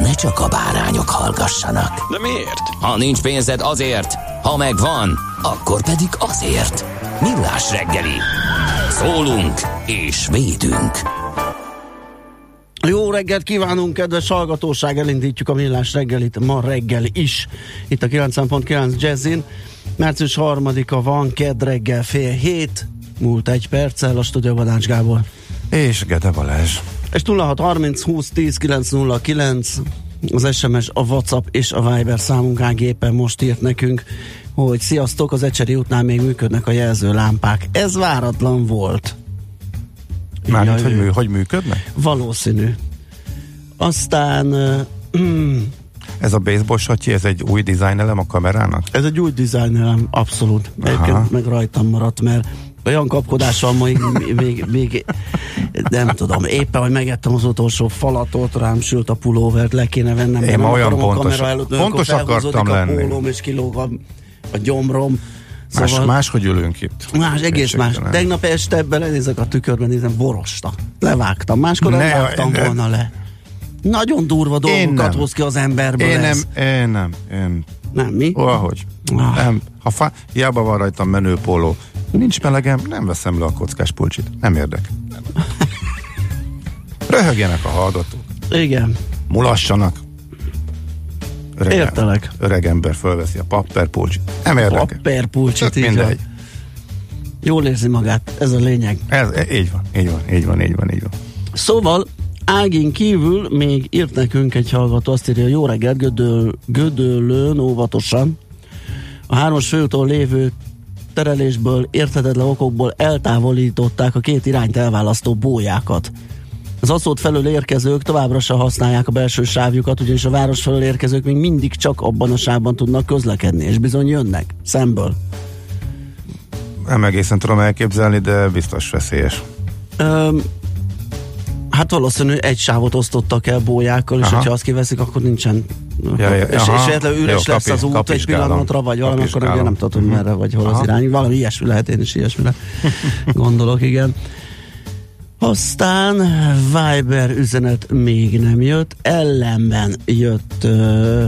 ne csak a bárányok hallgassanak. De miért? Ha nincs pénzed azért, ha megvan, akkor pedig azért. Millás reggeli. Szólunk és védünk. Jó reggelt kívánunk, kedves hallgatóság! Elindítjuk a millás reggelit ma reggel is. Itt a 90.9 Jazzin. Március 3-a van, kedd reggel fél hét. Múlt egy perccel a stúdióban Ács Gábor. És Gede Balázs. És 0630 20 10 909 az SMS, a WhatsApp és a Viber számunk ágépen most írt nekünk, hogy sziasztok, az Ecseri útnál még működnek a jelzőlámpák. Ez váratlan volt. Mármint, hogy, mű, hogy működnek? Valószínű. Aztán uh, Ez a baseball satyi, ez egy új design elem a kamerának? ez egy új dizájnelem, abszolút. Egyébként meg rajtam maradt, mert olyan kapkodással még, még, még, nem tudom, éppen, hogy megettem az utolsó falatot, rám sült a pulóvert, le kéne vennem. Én nem olyan a pontos- kamera előtt, pontos akartam lenni. A pólóm és kilóg a, a gyomrom. Más, Szóval máshogy ülünk itt. Más, egész más. Tegnap este ebben lenézek a tükörben, nézem, borosta. Levágtam. Máskor nem Ne, vágtam ne. volna le. Nagyon durva dolgokat nem. hoz ki az emberből Én nem, ez. én nem, én... Nem, mi? Valahogy. Ah. Nem. Ha fa, hiába van rajtam menőpóló, nincs melegem, nem veszem le a kockás pulcsit. Nem érdek. Nem. Röhögjenek a hallgatók. Igen. Mulassanak. Öreg, Értelek. Öreg ember fölveszi a papper pulcsit. Nem érdekel. Papper pulcsit, Tök így van. mindegy. Jól érzi magát, ez a lényeg. Ez, így van, így van, így van, így van, így van. Szóval Ágin kívül még írt nekünk egy hallgató, azt írja, jó reggelt, gödöl, gödöllőn óvatosan. A hármas főúton lévő terelésből érthetetlen okokból eltávolították a két irányt elválasztó bójákat. Az aszót felől érkezők továbbra sem használják a belső sávjukat, ugyanis a város felől érkezők még mindig csak abban a sávban tudnak közlekedni, és bizony jönnek szemből. Nem egészen tudom elképzelni, de biztos veszélyes. Öm, hát valószínű egy sávot osztottak el bójákkal, és Aha. hogyha azt kiveszik, akkor nincsen. Ja, ja, és, aha. és véletlenül üres Jó, lesz kapi- az út egy pillanatra, vagy valami, akkor ugye nem tudod, hogy merre, vagy hol az Aha. irány. Valami ilyesmi lehet, én is ilyesmire gondolok, igen. Aztán Viber üzenet még nem jött, ellenben jött uh,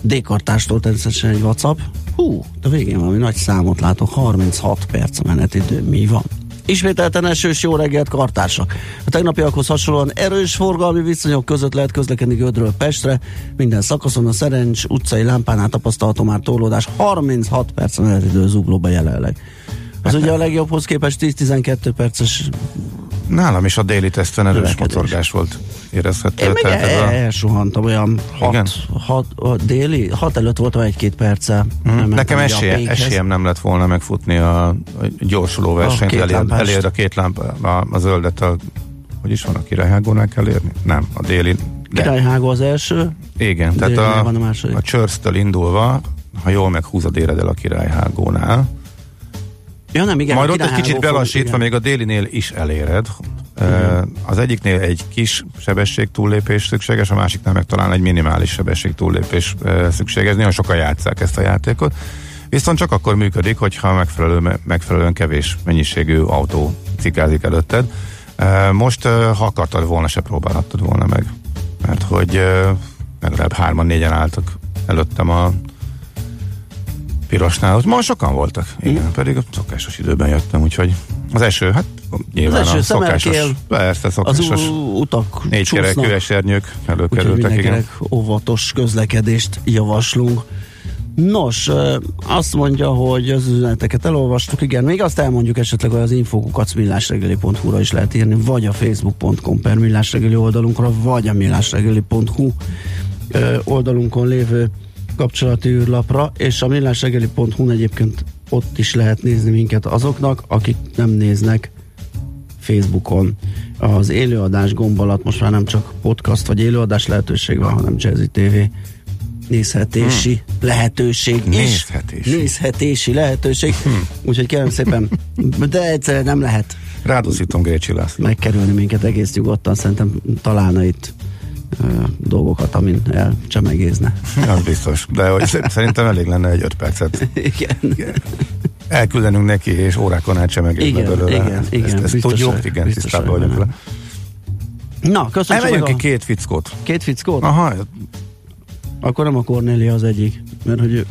D-kartástól természetesen egy WhatsApp. Hú, de végén valami nagy számot látok, 36 perc menetidő, mi van? Ismételten esős jó reggelt, kartársak. A tegnapiakhoz hasonlóan erős forgalmi viszonyok között lehet közlekedni Gödről Pestre. Minden szakaszon a Szerencs utcai lámpánál tapasztalható már torlódás. 36 perc a menetidő zuglóba jelenleg. Az ugye a legjobbhoz képest 10-12 perces Nálam is a déli teszten erős mocorgás volt érezhető. Én meg el, a, elsuhantam olyan hat, Igen? hat, a déli, hat előtt voltam egy-két perccel. Nem nekem a esélye, esélyem nem lett volna megfutni a, a gyorsuló versenyt, két elér, elér a két lámpa, a, a zöldet, a, hogy is van, a királyhágónál kell érni? Nem, a déli. De, Királyhágó az első, igen, tehát a, a a Church-től indulva, ha jól meghúzod éred el a királyhágónál, Ja nem, igen. Majd ott egy kicsit belassítva, igen. még a délinél is eléred. Uh, az egyiknél egy kis sebesség túllépés szükséges, a másiknál meg talán egy minimális sebesség túllépés szükséges. Nagyon sokan játszák ezt a játékot. Viszont csak akkor működik, hogyha megfelelő, megfelelően kevés mennyiségű autó cikázik előtted. Most, ha akartad volna, se próbálhattad volna meg. Mert hogy legalább hárman, négyen álltak előttem a pirosnál. Ott ma sokan voltak. Igen, pedig a szokásos időben jöttem, úgyhogy Az eső, hát nyilván eső a szokásos. szemelkél, Persze, Az szokásos. u- utak Négy kerekű esernyők úgyhogy előkerültek, mindenkinek óvatos közlekedést javaslunk. Nos, azt mondja, hogy az üzeneteket elolvastuk, igen, még azt elmondjuk esetleg, hogy az infókukat millásregeli.hu-ra is lehet írni, vagy a facebook.com per millásregeli oldalunkra, vagy a millásregeli.hu oldalunkon lévő kapcsolati űrlapra, és a millásregeli.hu-n egyébként ott is lehet nézni minket azoknak, akik nem néznek Facebookon. Az élőadás gomb alatt most már nem csak podcast vagy élőadás lehetőség van, hanem Jazzy TV nézhetési hmm. lehetőség is. Nézhetési. Nézhetési lehetőség. Hmm. Úgyhogy kérem szépen, de egyszerűen nem lehet Ráduszítom Grécsi László. megkerülni minket egész nyugodtan. Szerintem találna itt dolgokat, amin elcsemegézne. Az biztos. De hogy szer- szerintem elég lenne egy öt percet Igen. elküldenünk neki, és órákon át egész belőle. igen, ezt, igen, ezt, ezt biztos, tudjuk, igen, tisztában vagyok vele. Na, köszönjük Emeljünk meg ki a két fickót. két fickót? Aha, Akkor nem a Cornélia az egyik, mert hogy ők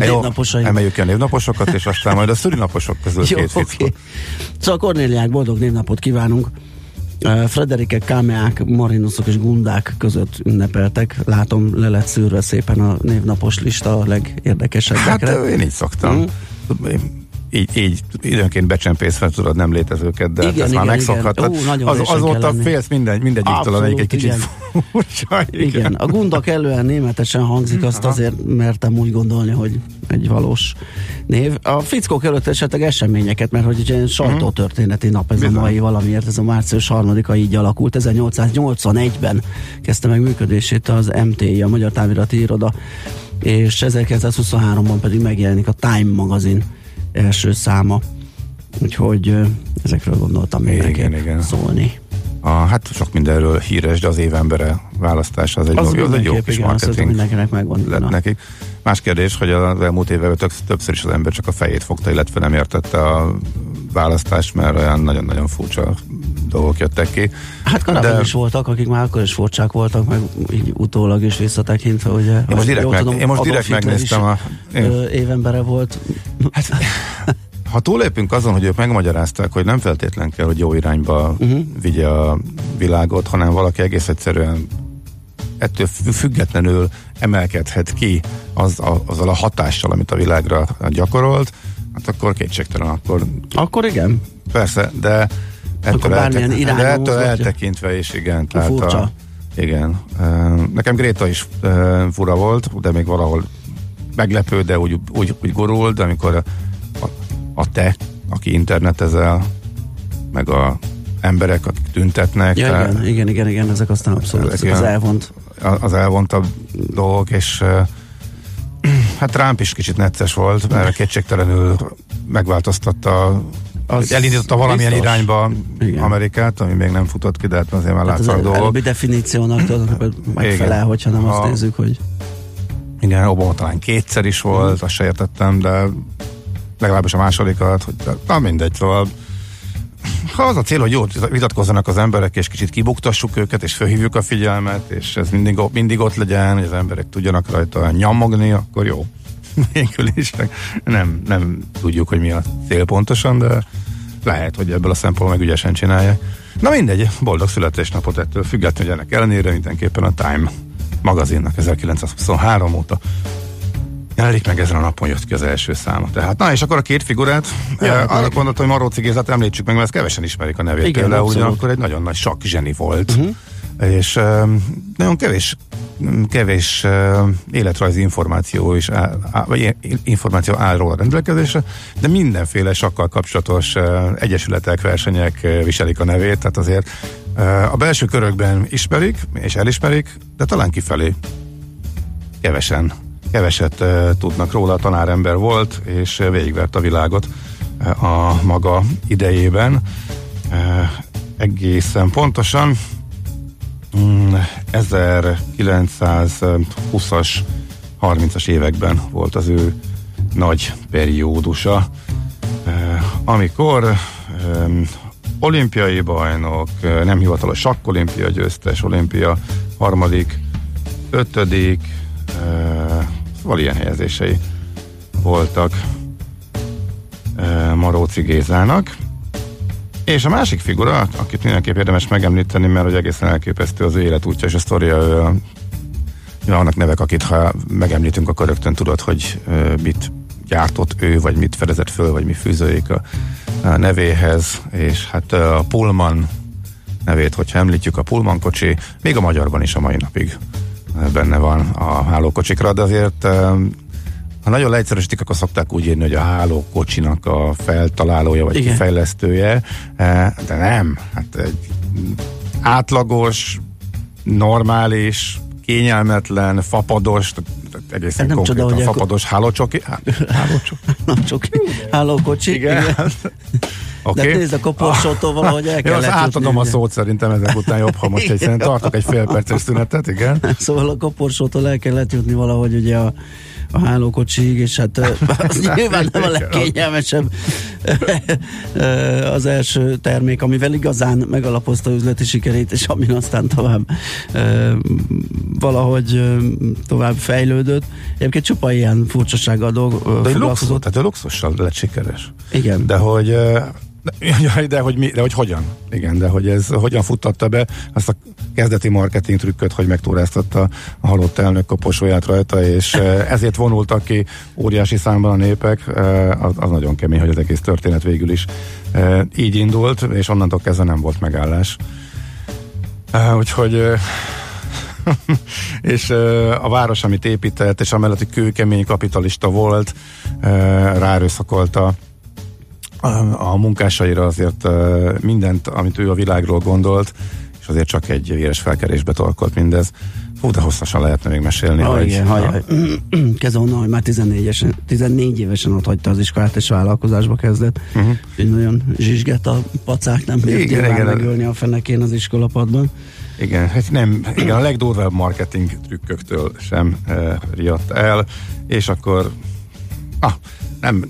a jó, névnaposai. emeljük ki a névnaposokat, és aztán majd a szülinaposok közül Jó, két fickót. Szóval Kornéliák, boldog névnapot kívánunk. Frederike, Kámeák, Marinusok és Gundák között ünnepeltek. Látom, le lett szűrve szépen a névnapos lista a Hát legérdekesebbekre. ö, én így szoktam. Én Így, így időnként becsempészve tudod nem létezőket, de Igen, igen, ezt már igen, megszokhattad. igen. Ú, nagyon Az, azóta félsz minden, mindegyiktől, amelyik egy kicsit igen. furcsa. Igen, a gunda kellően németesen hangzik, azt azért mertem úgy gondolni, hogy egy valós név. A fickók előtt esetleg eseményeket, mert hogy ugye sajtótörténeti nap ez Bizony. a mai valamiért, ez a március harmadika így alakult. 1881-ben kezdte meg működését az MTI, a Magyar Távirati Iroda, és 1923-ban pedig megjelenik a Time magazin első száma. Úgyhogy ezekről gondoltam Igen, mindenképp igen. szólni. A, hát sok mindenről híres, de az évembere választása az egy, Az, az egy jó kis igen, marketing mindenkinek megvan. lett Na. nekik. Más kérdés, hogy az elmúlt években többször is az ember csak a fejét fogta, illetve nem értette a választást, mert olyan nagyon-nagyon furcsa dolgok jöttek ki. Hát korábban De- is voltak, akik már akkor is furcsák voltak, meg így utólag is visszatekintve, ugye. Én most direkt, meg, tudom, én most direkt megnéztem a... Én, évembere volt. Ha túlépünk azon, hogy ők megmagyarázták, hogy nem feltétlen kell, hogy jó irányba uh-huh. vigye a világot, hanem valaki egész egyszerűen ettől fü- függetlenül emelkedhet ki az, a, azzal a hatással, amit a világra gyakorolt, hát akkor kétségtelen, akkor Akkor igen. persze, de ettől, bármilyen elte- irányba de ettől eltekintve is, igen. Tehát Furcsa. A, igen. Nekem Gréta is fura volt, de még valahol meglepő, de úgy, úgy, úgy gurult, de amikor a, te, aki internetezel, meg a emberek, akik tüntetnek, Ja, tehát igen, igen, igen, igen, ezek aztán abszolút, Ezek az elvont. a- az elvontabb dolgok, és hát Trump is kicsit necces volt, mert kétségtelenül megváltoztatta Az az elindította valamilyen biztos. irányba Igen. Amerikát, ami még nem futott ki, de hát azért már Hát az látszanak dolgok. előbbi definíciónak tudod, megfelel, Igen. hogyha nem azt A- nézzük, hogy Igen, Obama talán kétszer is volt, azt se értettem, de legalábbis a másodikat, hogy na mindegy, szóval ha az a cél, hogy jót vitatkozzanak az emberek, és kicsit kibuktassuk őket, és felhívjuk a figyelmet, és ez mindig, mindig ott legyen, hogy az emberek tudjanak rajta nyomogni, akkor jó. Végül is nem, nem tudjuk, hogy mi a cél pontosan, de lehet, hogy ebből a szempontból meg ügyesen csinálják. Na mindegy, boldog születésnapot ettől függetlenül, hogy ennek ellenére mindenképpen a Time magazinnak 1923 óta jelenik meg ezen a napon jött ki az első száma. Tehát, na és akkor a két figurát, Ja, ja, hát arra gondoltam, hogy Maróci Gézát említsük meg, mert ezt kevesen ismerik a nevét. Igen, Például abszolút. ugyanakkor egy nagyon nagy sakk zseni volt. Uh-huh. És um, nagyon kevés kevés uh, életrajzi információ is áll, áll, vagy információ áll róla rendelkezésre, de mindenféle sakkal kapcsolatos uh, egyesületek, versenyek uh, viselik a nevét, tehát azért uh, a belső körökben ismerik és elismerik, de talán kifelé kevesen, keveset tudnak róla, tanárember volt, és végigvert a világot a maga idejében. Egészen pontosan mm, 1920-as 30-as években volt az ő nagy periódusa, amikor olimpiai bajnok, nem hivatalos sakkolimpia győztes, olimpia harmadik, ötödik, szóval ilyen helyezései voltak Maróci Gézának, És a másik figura, akit mindenképp érdemes megemlíteni, mert hogy egészen elképesztő az életútja és a sztoria, ő nevek, akit ha megemlítünk, akkor rögtön tudod, hogy mit gyártott ő, vagy mit fedezett föl, vagy mi fűzőjék a, a nevéhez, és hát a Pullman nevét, hogyha említjük, a Pullman kocsi, még a magyarban is a mai napig benne van a hálókocsikra, de azért ha nagyon leegyszerűsítik, akkor szokták úgy írni, hogy a hálókocsinak a feltalálója, vagy Igen. kifejlesztője, de nem. Hát egy átlagos, normális, kényelmetlen, fapados, egészen nem konkrétan csoda, fapados akkor... hálócsoki. Hálócsoki. Hálókocsi. Igen. igen. Okay. De nézd, a koporsótól valahogy el kell átadom a szót szerintem ezek után jobb, ha most egy tartok egy fél perces szünetet, igen. Szóval a koporsótól el kellett jutni valahogy ugye a a hálókocsig, és hát az nyilván nem a legkényelmesebb az első termék, amivel igazán megalapozta üzleti sikerét, és amin aztán tovább valahogy tovább fejlődött. Egyébként csupa ilyen furcsasággal dolg, De luxus, tehát a luxussal lett sikeres. Igen. De hogy de hogy, mi, de hogy hogyan? Igen, de hogy ez hogyan futtatta be azt a kezdeti marketing trükköt, hogy megtúráztatta a halott elnök koposóját rajta, és ezért vonultak ki óriási számban a népek, az, az nagyon kemény, hogy az egész történet végül is így indult, és onnantól kezdve nem volt megállás. Úgyhogy és a város, amit épített, és amellett, hogy kőkemény kapitalista volt, ráerőszakolta a, a munkásaira azért mindent, amit ő a világról gondolt, és azért csak egy véres felkerésbe torkolt mindez. Fú, de hosszasan lehetne még mesélni. Ah, hogy, igen, hajjaj. Kezdve onnan, hogy már 14 évesen, 14 évesen ott hagyta az iskolát, és vállalkozásba kezdett. Uh-huh. Úgy nagyon zsizsgett a pacák, nem bírt igen, igen, megölni a fenekén az iskolapadban. Igen, hát nem, igen, a legdurvább marketing trükköktől sem e, riadt el, és akkor ah, nem,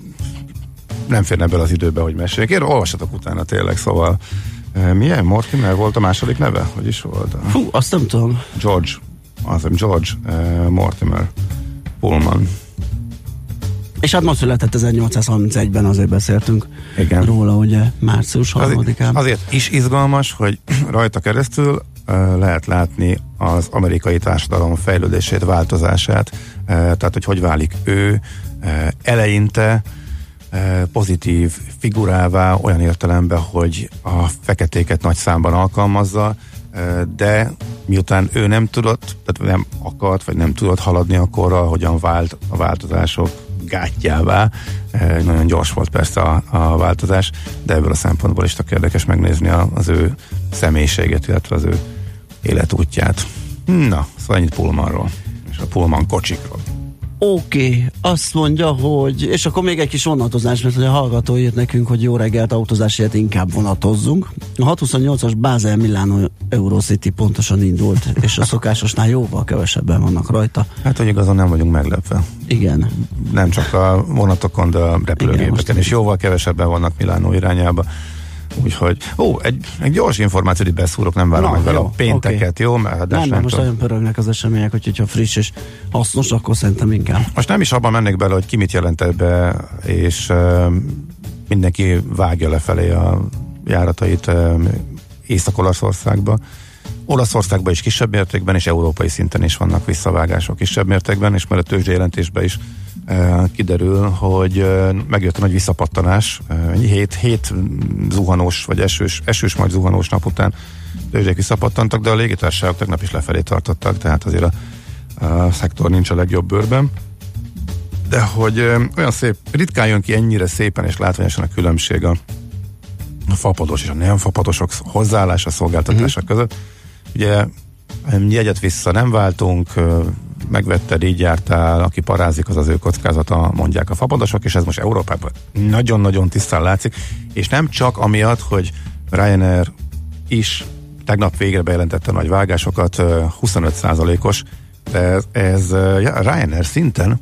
nem férne bele az időbe, hogy meséljek. Én olvassatok utána tényleg, szóval milyen Mortimer volt a második neve? Hogy is volt? Fú, azt nem tudom. George, az George uh, Mortimer Pullman. És hát ma született 1831-ben, azért beszéltünk Igen. róla, ugye március 3-án. Azért, azért is izgalmas, hogy rajta keresztül uh, lehet látni az amerikai társadalom fejlődését, változását, uh, tehát hogy hogy válik ő uh, eleinte pozitív figurává olyan értelemben, hogy a feketéket nagy számban alkalmazza, de miután ő nem tudott, tehát nem akart, vagy nem tudott haladni akkor, hogyan vált a változások gátjává. Nagyon gyors volt persze a, a változás, de ebből a szempontból is tök érdekes megnézni az ő személyiséget, illetve az ő életútját. Na, szóval ennyit Pullmanról, és a Pullman kocsikról. Oké, okay, azt mondja, hogy, és akkor még egy kis vonatozás, mert a hallgató írt nekünk, hogy jó reggelt autózásért inkább vonatozzunk. A 628-as Basel Milano Eurocity pontosan indult, és a szokásosnál jóval kevesebben vannak rajta. Hát, hogy igazán nem vagyunk meglepve. Igen. Nem csak a vonatokon, de a repülőgépeken, és jóval kevesebben vannak Milánó irányába. Úgyhogy, ó, egy, egy gyors információt beszúrok, nem várom meg vele a pénteket, okay. jó? Mert nem, nem most nagyon pörögnek az események, hogy ha friss és hasznos, akkor szerintem inkább. Most nem is abban mennék bele, hogy ki mit jelent be, és uh, mindenki vágja lefelé a járatait uh, Észak-Olaszországba. Olaszországban is kisebb mértékben, és európai szinten is vannak visszavágások kisebb mértékben, és mert a tőzsdjelentésben is kiderül, hogy megjött a nagy visszapattanás, hét, hét zuhanós, vagy esős, esős majd zuhanós nap után tőzsdék visszapattantak, de a légitársaságok tegnap is lefelé tartottak, tehát azért a, a szektor nincs a legjobb bőrben. De hogy olyan szép, ritkán jön ki ennyire szépen és látványosan a különbség a, a fapados és a nem fapadosok hozzáállása, szolgáltatása uh-huh. között. Ugye jegyet vissza nem váltunk, megvetted, így jártál, aki parázik, az az ő kockázata, mondják a fapadosok, és ez most Európában nagyon-nagyon tisztán látszik, és nem csak amiatt, hogy Ryanair is tegnap végre bejelentette nagy vágásokat, 25%-os, de ez, ez Ryanair szinten,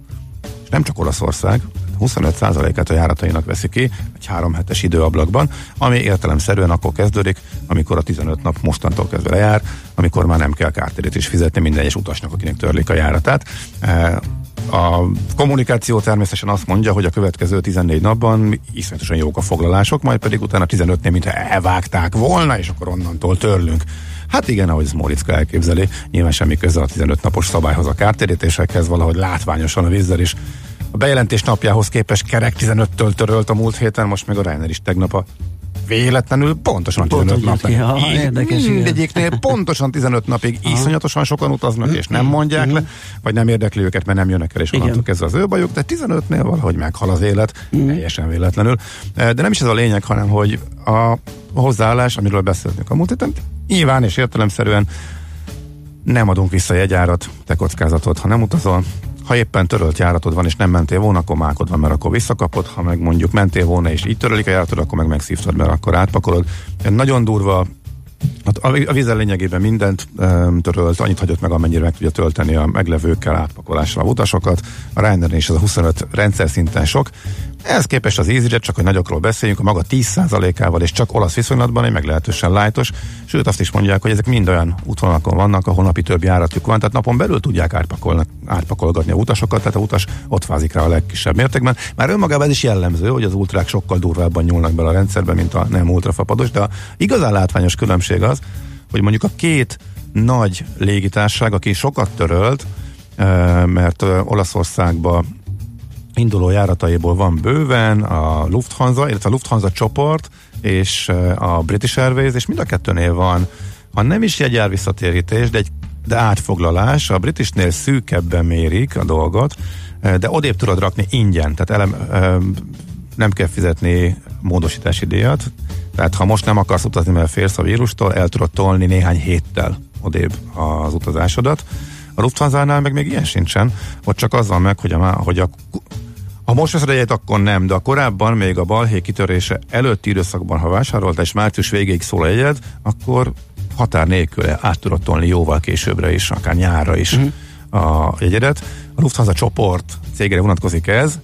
és nem csak Olaszország, 25%-át a járatainak veszi ki egy három hetes időablakban, ami értelemszerűen akkor kezdődik, amikor a 15 nap mostantól kezdve lejár, amikor már nem kell kártérítést fizetni minden egyes utasnak, akinek törlik a járatát. E, a kommunikáció természetesen azt mondja, hogy a következő 14 napban iszonyatosan jók a foglalások, majd pedig utána 15-nél, mintha elvágták volna, és akkor onnantól törlünk. Hát igen, ahogy ez Móriczka elképzeli, nyilván semmi köze a 15 napos szabályhoz a kártérítésekhez, valahogy látványosan a vízzel is. A bejelentés napjához képest kerek 15-től törölt a múlt héten, most meg a Reiner is tegnap a véletlenül pontosan Pont 15 úgy jött napig. ki, aha, érdekes, igen. Mindegyiknél pontosan 15 napig iszonyatosan sokan utaznak, és nem mondják le, vagy nem érdekli őket, mert nem jönnek el, és Igen. onnantól kezdve az ő bajuk, de 15-nél valahogy meghal az élet, teljesen véletlenül. Eh, De nem is ez a lényeg, hanem hogy a hozzáállás, amiről beszéltünk a múlt héten, nyilván és értelemszerűen nem adunk vissza jegyárat, te kockázatot, ha nem utazol. Ha éppen törölt járatod van, és nem mentél volna, akkor mákod van, mert akkor visszakapod. Ha meg mondjuk mentél volna, és így törölik a járatod, akkor meg megszívtad, mert akkor átpakolod. Nagyon durva Hát a, vízzel lényegében mindent um, törölt, annyit hagyott meg, amennyire meg tudja tölteni a meglevőkkel átpakolásra a utasokat. A ryanair is ez a 25 rendszer szinten sok. Ehhez képest az EasyJet, csak hogy nagyokról beszéljünk, a maga 10%-ával és csak olasz viszonylatban egy meglehetősen lájtos, sőt azt is mondják, hogy ezek mind olyan útvonalakon vannak, ahol napi több járatjuk van, tehát napon belül tudják átpakolgatni a utasokat, tehát a utas ott fázik rá a legkisebb mértékben. Már önmagában ez is jellemző, hogy az ultrák sokkal durvábban nyúlnak bele a rendszerbe, mint a nem ultrafapados, de a igazán látványos különbség az, hogy mondjuk a két nagy légitárság, aki sokat törölt, eh, mert eh, Olaszországba induló járataiból van bőven, a Lufthansa, illetve a Lufthansa csoport és eh, a British Airways, és mind a kettőnél van, ha nem is jegyár visszatérítés, de, egy, de átfoglalás, a Britishnél szűkebben mérik a dolgot, eh, de odébb tudod rakni ingyen, tehát elem, eh, nem kell fizetni módosítási díjat, tehát ha most nem akarsz utazni, mert félsz a vírustól, el tudod tolni néhány héttel odébb az utazásodat. A Lufthansa-nál meg még ilyen sincsen, ott csak azzal meg, hogy a, hogy a ha most veszed egyet, akkor nem, de a korábban, még a balhé kitörése előtti időszakban, ha vásárolta, és március végéig szól a jegyed, akkor határ nélkül át tudod tolni jóval későbbre is, akár nyárra is uh-huh. a jegyedet. A Lufthansa csoport cégére vonatkozik ez,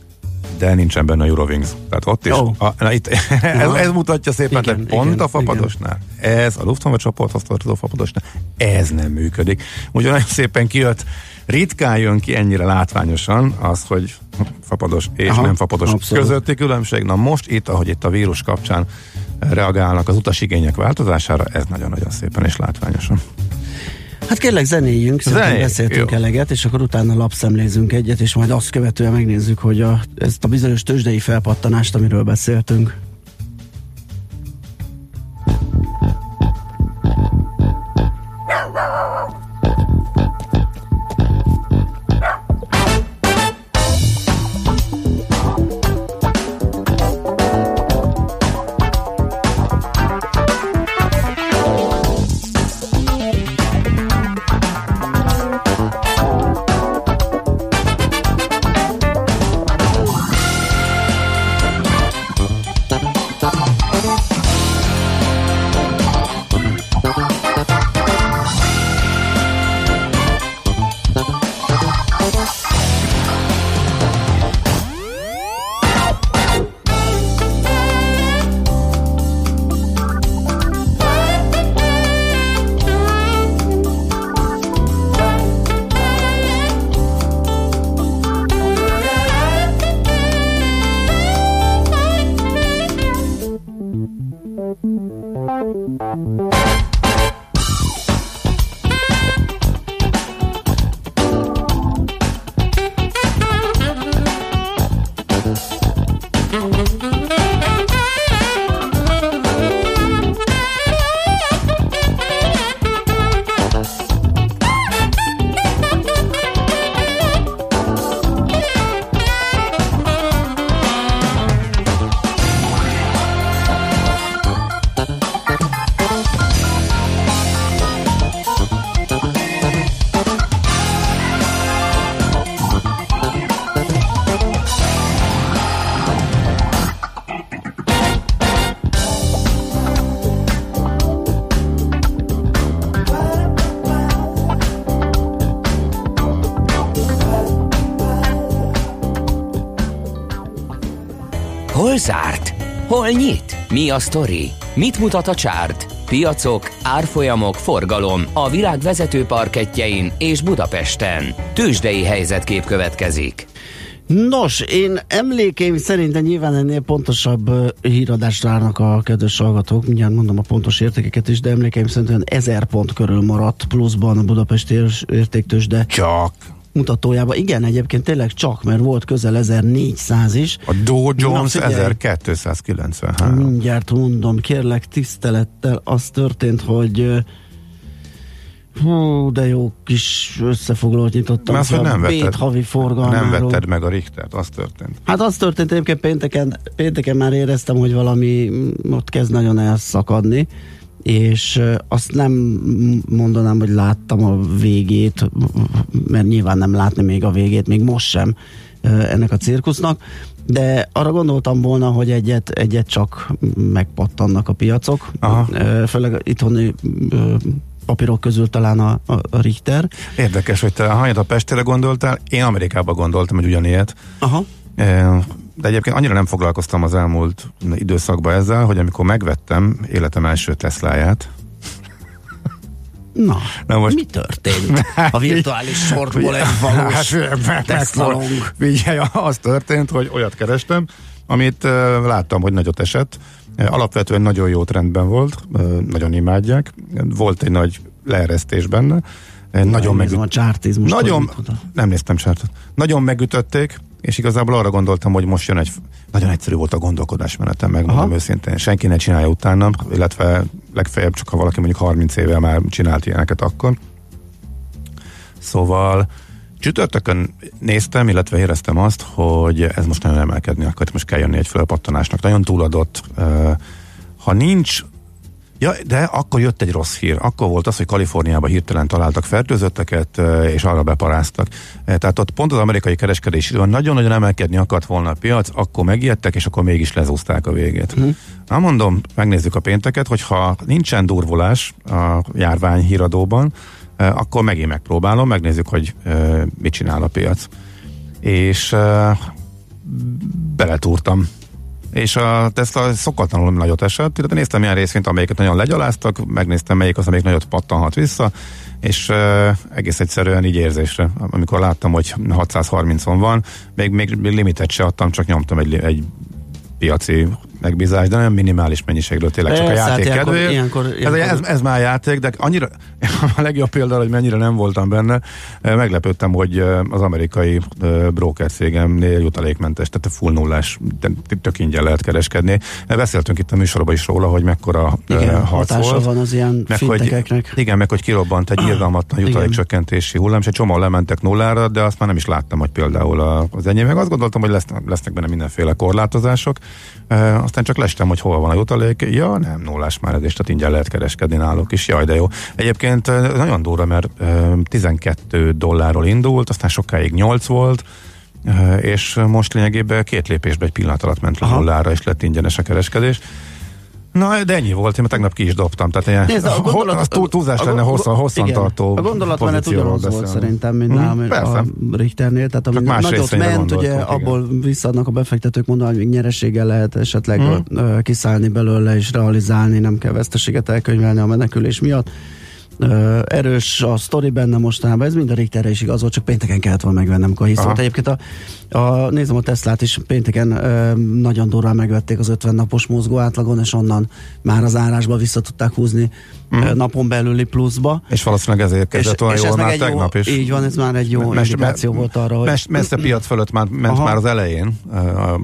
de nincsen benne a Eurowings. Tehát ott is. Oh. A, na, itt, ez, ez, mutatja szépen, Igen, hogy pont igen, a fapadosnál. Ez a Lufthansa csoporthoz tartozó fapadosnál. Ez nem működik. Úgyhogy nagyon szépen kijött ritkán jön ki ennyire látványosan az, hogy fapados és Aha, nem fapados abszolút. közötti különbség. Na most itt, ahogy itt a vírus kapcsán reagálnak az utasigények változására, ez nagyon-nagyon szépen és látványosan. Hát kérlek zenéljünk, szerintem Zenéljünk, beszéltünk jó. eleget, és akkor utána lapszemlézünk egyet, és majd azt követően megnézzük, hogy a, ezt a bizonyos tőzsdei felpattanást, amiről beszéltünk. Sztori? Mit mutat a csárt? Piacok, árfolyamok, forgalom a világ vezető parketjein és Budapesten. Tősdei helyzetkép következik. Nos, én emlékeim szerint nyilván ennél pontosabb híradást várnak a kedves hallgatók, mindjárt mondom a pontos értékeket is, de emlékeim szerint olyan 1000 pont körül maradt pluszban a Budapesti értéktős, de Csak. Mutatójában. Igen, egyébként tényleg csak, mert volt közel 1400 is. A Dow Jones Na, figyelj. 1293. Mindjárt mondom, kérlek tisztelettel, az történt, hogy hú, de jó kis összefoglalót nyitottam. Mert hogy nem vetted, havi forgalmáról. nem vetted meg a Richtert, az történt. Hát az történt egyébként pénteken, pénteken már éreztem, hogy valami ott kezd nagyon elszakadni, és azt nem mondanám, hogy láttam a végét, mert nyilván nem látni még a végét, még most sem ennek a cirkusznak, de arra gondoltam volna, hogy egyet, egyet csak megpattannak a piacok, Aha. Főleg itthoni papírok közül talán a, a, Richter. Érdekes, hogy te hanyat a Pestére gondoltál, én Amerikába gondoltam, hogy ugyanilyet. Aha. Eh, De egyébként annyira nem foglalkoztam az elmúlt időszakban ezzel, hogy amikor megvettem életem első Tesláját, Na, Na Na most- mi történt? A virtuális sortból egy valós Hát, Tesla long. Figyelj, az történt, hogy olyat kerestem, amit uh, láttam, hogy nagyot esett. Alapvetően nagyon jó trendben volt, uh, nagyon imádják. Volt egy nagy leeresztés benne. Uh, nagyon meg... Nézem a csártizmus. Nagyon, nem néztem sártot. Nagyon megütötték, és igazából arra gondoltam, hogy most jön egy, nagyon egyszerű volt a gondolkodásmenetem, megmondom Aha. őszintén. Senki ne csinálja utána, illetve legfeljebb csak ha valaki mondjuk 30 éve már csinált ilyeneket akkor. Szóval csütörtökön néztem, illetve éreztem azt, hogy ez most nagyon emelkedni akar, most kell jönni egy fölpattanásnak. Nagyon túladott. Ha nincs Ja, de akkor jött egy rossz hír. Akkor volt az, hogy Kaliforniában hirtelen találtak fertőzötteket, és arra beparáztak. Eh, Tehát ott pont az amerikai kereskedés nagyon-nagyon emelkedni akart volna a piac, akkor megijedtek, és akkor mégis lezúzták a végét. Mhm. Na mondom, megnézzük a pénteket, hogyha nincsen durvulás a járvány híradóban, akkor megint megpróbálom, megnézzük, hogy mit csinál a piac. És beletúrtam és a Tesla szokatlanul nagyot esett, illetve néztem ilyen részvényt, amelyiket nagyon legyaláztak, megnéztem melyik az, amelyik nagyot pattanhat vissza, és uh, egész egyszerűen így érzésre, amikor láttam, hogy 630-on van, még, még limitet se adtam, csak nyomtam egy, egy piaci megbízást, de nem minimális mennyiségről, tényleg csak a Persze, hát játék ilyenkor- kedvéért. ilyenkor- ez, ilyenkor- ez, ez már játék, de annyira, a legjobb példa, hogy mennyire nem voltam benne, eh, meglepődtem, hogy eh, az amerikai eh, broker cégemnél jutalékmentes, tehát full nullás, tök ingyen lehet kereskedni. Beszéltünk itt a műsorban is róla, hogy mekkora Igen, harc volt. van az ilyen Meg hogy, igen, meg hogy kirobbant egy irgalmatlan jutalékcsökkentési hullám, és egy csomó lementek nullára, de azt már nem is láttam, hogy például a- az enyém. Meg azt gondoltam, hogy lesz, lesznek benne mindenféle korlátozások. Aztán csak lestem, hogy hol van a jutalék. Ja, nem, nullás már ez, és tehát ingyen lehet kereskedni náluk is. Jaj, de jó. Egyébként nagyon durva, mert e, 12 dollárról indult, aztán sokáig 8 volt, és most lényegében két lépésbe egy pillanat alatt ment le nullára, és lett ingyenes a kereskedés. Na, de ennyi volt, én tegnap ki is dobtam. Tehát ilyen, Nézd, a gondolat, az túl, túlzás a- lenne hosszan, hosszan igen, tartó A gondolatmenet ugyanaz volt szerintem, mint nálam persze. a Richternél, tehát ami nagyot ment, ugye gondoltunk, igen. abból visszaadnak a befektetők, mondani, hogy még nyereséggel lehet esetleg ö, kiszállni belőle és realizálni, nem kell veszteséget elkönyvelni a menekülés miatt. Ö, erős a sztori benne mostanában, ez mind a Richterre is igaz csak pénteken kellett volna megvennem, amikor hiszolt. Aha. Egyébként a, a, nézem a Teslát is, pénteken ö, nagyon durván megvették az 50 napos mozgó átlagon, és onnan már az árásba vissza tudták húzni ö, napon belüli pluszba. És valószínűleg ezért kezdett olyan és jól már egy jó- tegnap is. Így van, ez már egy jó Mes- indikáció me- volt arra, hogy... mes- messze piac fölött már, ment Aha. már az elején, a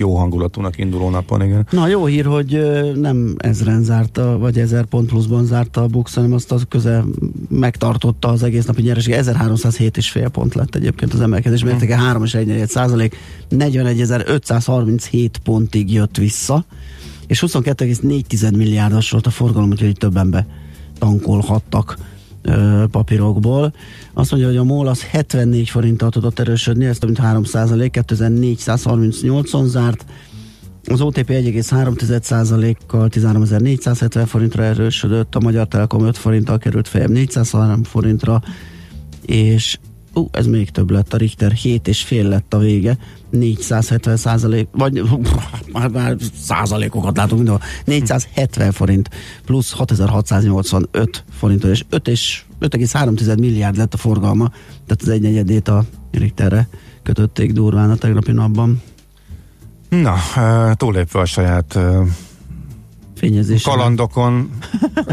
jó hangulatúnak induló napon, igen. Na jó hír, hogy nem ezren zárta, vagy ezer pont pluszban zárta a Bux, hanem azt az közel megtartotta az egész napi nyereség. 1307 és fél pont lett egyébként az emelkedés mértéke, 3,1 százalék, 41.537 pontig jött vissza, és 22,4 milliárdos volt a forgalom, úgyhogy többen be tankolhattak ö, papírokból. Azt mondja, hogy a MOL az 74 forinttal tudott erősödni, ez több mint 3 százalék, 2438-on zárt, az OTP 1,3%-kal 13.470 forintra erősödött, a Magyar Telekom 5 forinttal került fejem 403 forintra, és Hú, ez még több lett, a Richter 7 és fél lett a vége, 470 százalék, vagy már, már százalékokat látunk mindenhol, 470 forint plusz 6685 forint, és 5 és 5,3 milliárd lett a forgalma, tehát az egy negyedét a Richterre kötötték durván a tegnapi napban. Na, túlépve a saját Fényezés. kalandokon,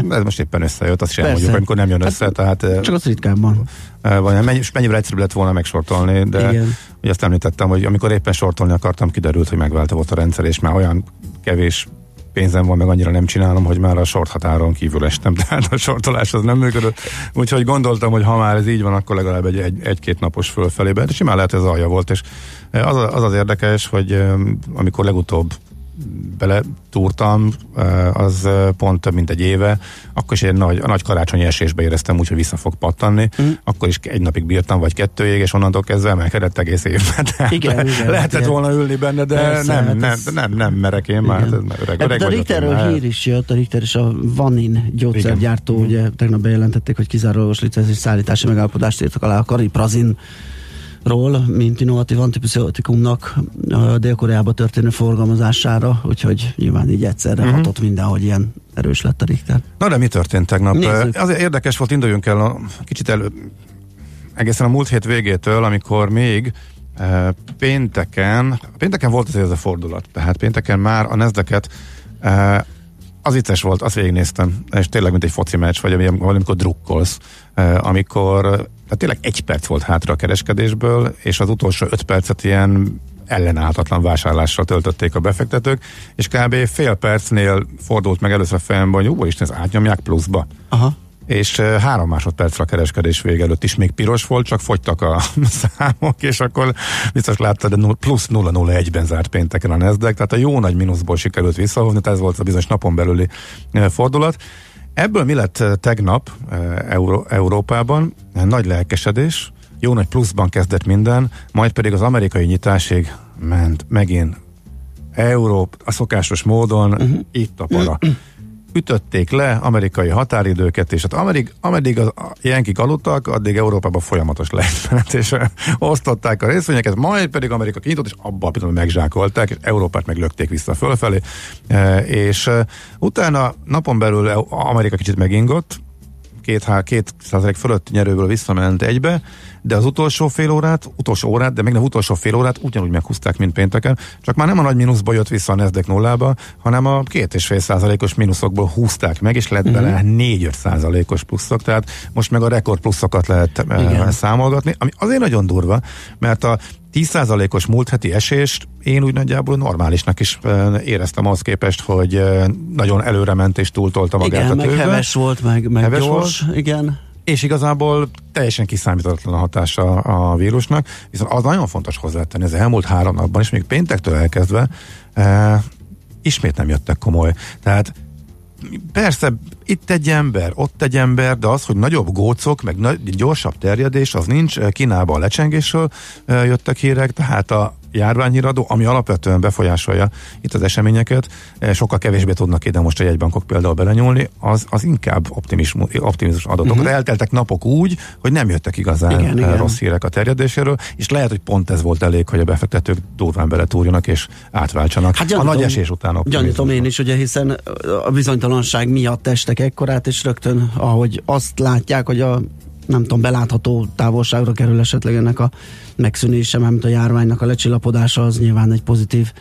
ez most éppen összejött, azt sem mondjuk, amikor nem jön össze, tehát uh, Csak az ritkábban. Vagy mennyi, és mennyivel egyszerűbb lett volna megsortolni, de Igen. ugye azt említettem, hogy amikor éppen sortolni akartam, kiderült, hogy megváltozott a rendszer, és már olyan kevés pénzem van, meg annyira nem csinálom, hogy már a sort határon kívül estem, tehát a sortolás az nem működött. Úgyhogy gondoltam, hogy ha már ez így van, akkor legalább egy, egy, egy-két napos fölfelébe, de simán lehet ez alja volt, és az, az az érdekes, hogy amikor legutóbb beletúrtam, eh, az pont több mint egy éve, akkor is egy nagy, a nagy karácsonyi esésbe éreztem úgy, hogy vissza fog pattanni, mm. akkor is egy napig bírtam, vagy kettőig, és onnantól kezdve emelkedett egész évben. Igen, le- igen, lehetett igen. volna ülni benne, de Persze, nem, hát nem, ez- nem, nem merek én már. Igen. hát Öreg, Ebben öreg a Richterről már. hír is jött, a Richter és a Vanin gyógyszergyártó, Igen. ugye tegnap bejelentették, hogy kizárólagos licenc és szállítási megállapodást írtak alá a Kariprazin ról, mint innovatív antibiotikumnak Dél-Koreába történő forgalmazására, úgyhogy nyilván így egyszerre uh-huh. hatott mindenhogy ilyen erős lett a Richter. Na de mi történt tegnap? Nézzük. Azért érdekes volt, induljunk el a, kicsit elő, egészen a múlt hét végétől, amikor még eh, pénteken, pénteken volt azért ez a fordulat, tehát pénteken már a nezdeket az vicces volt, azt végignéztem, és tényleg mint egy foci meccs, vagy ami- valamikor drukkolsz, amikor tehát tényleg egy perc volt hátra a kereskedésből, és az utolsó öt percet ilyen ellenállhatatlan vásárlással töltötték a befektetők, és kb. fél percnél fordult meg először a fejembe, hogy jó Isten, ezt átnyomják pluszba. Aha. És három másodpercre a kereskedés vége előtt is még piros volt, csak fogytak a számok, és akkor biztos láttad, de plusz 0-0-1-ben zárt pénteken a Nasdaq, tehát a jó nagy mínuszból sikerült visszahozni, tehát ez volt a bizonyos napon belüli fordulat. Ebből mi lett tegnap Euró- Európában? Nagy lelkesedés, jó nagy pluszban kezdett minden, majd pedig az amerikai nyitásig ment megint Európ, a szokásos módon, uh-huh. itt a para. Ütötték le amerikai határidőket, és hát ameddig, ameddig a a jenkik aludtak, addig Európában folyamatos lejtmenet, és osztották a részvényeket, majd pedig Amerika kinyitott, és abban a pillanatban megzsákolták, és Európát meglökték vissza fölfelé, Eh, és utána napon belül Eu- Amerika kicsit megingott, két, két százalék fölött nyerőből visszament egybe, de az utolsó fél órát, utolsó órát, de még nem utolsó fél órát ugyanúgy meghúzták, mint pénteken, csak már nem a nagy mínuszba jött vissza a Nasdaq nullába, hanem a két és fél százalékos mínuszokból húzták meg, és lett Mhm. bele négy-öt százalékos pluszok, tehát most meg a rekord pluszokat lehet Igen. uh, számolgatni, ami azért nagyon durva, mert a 10%-os múlt heti esést én úgy nagyjából normálisnak is uh, éreztem ahhoz képest, hogy uh, nagyon előre ment és túltolta magát Igen, a meg tőzsde. heves volt, meg, meg Heves gyors, igen. És igazából teljesen kiszámítatlan a hatása a vírusnak, viszont az nagyon fontos hozzátenni, az elmúlt három napban, és még péntektől elkezdve e, ismét nem jöttek komoly. Tehát persze itt egy ember, ott egy ember, de az, hogy nagyobb gócok, meg nagy, gyorsabb terjedés, az nincs. Kínában a lecsengésről e, jöttek hírek, tehát a járványhíradó, ami alapvetően befolyásolja itt az eseményeket, e, sokkal kevésbé tudnak ide most a jegybankok például belenyúlni, az, az inkább optimizmus, adatok. Uh-huh. Elteltek napok úgy, hogy nem jöttek igazán Igen, igen, igen. rossz hírek a terjedéséről, és lehet, hogy pont ez volt elég, hogy a befektetők durván beletúrjanak és átváltsanak. Hát a gyanítom- nagy esés után Gyanítom én is, ugye, hiszen a bizonytalanság miatt estek ekkorát, és rögtön, ahogy azt látják, hogy a nem tudom, belátható távolságra kerül esetleg ennek a megszűnése, mert a járványnak a lecsillapodása, az nyilván egy pozitív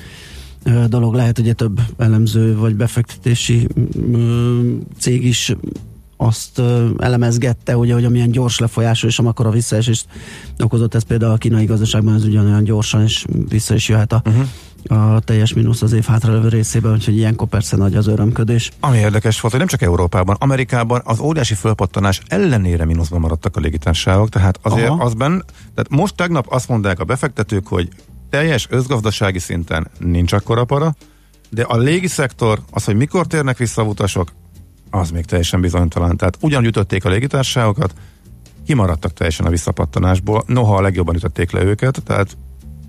dolog lehet, ugye több elemző vagy befektetési cég is azt elemezgette, ugye, hogy amilyen gyors lefolyású és amikor a visszaesést okozott, ez például a kínai gazdaságban ez ugyanolyan gyorsan és vissza is jöhet a, uh-huh. A teljes mínusz az év hátralevő részében, úgyhogy ilyenkor persze nagy az örömködés. Ami érdekes volt, hogy nem csak Európában, Amerikában az óriási fölpattanás ellenére mínuszban maradtak a légitársaságok, tehát azért Aha. az tehát most tegnap azt mondták a befektetők, hogy teljes özgazdasági szinten nincs akkora para, de a légiszektor, az, hogy mikor térnek vissza a utasok, az még teljesen bizonytalan. Tehát ugyanúgy ütötték a légitársaságokat, kimaradtak teljesen a visszapattanásból, noha a legjobban ütötték le őket, tehát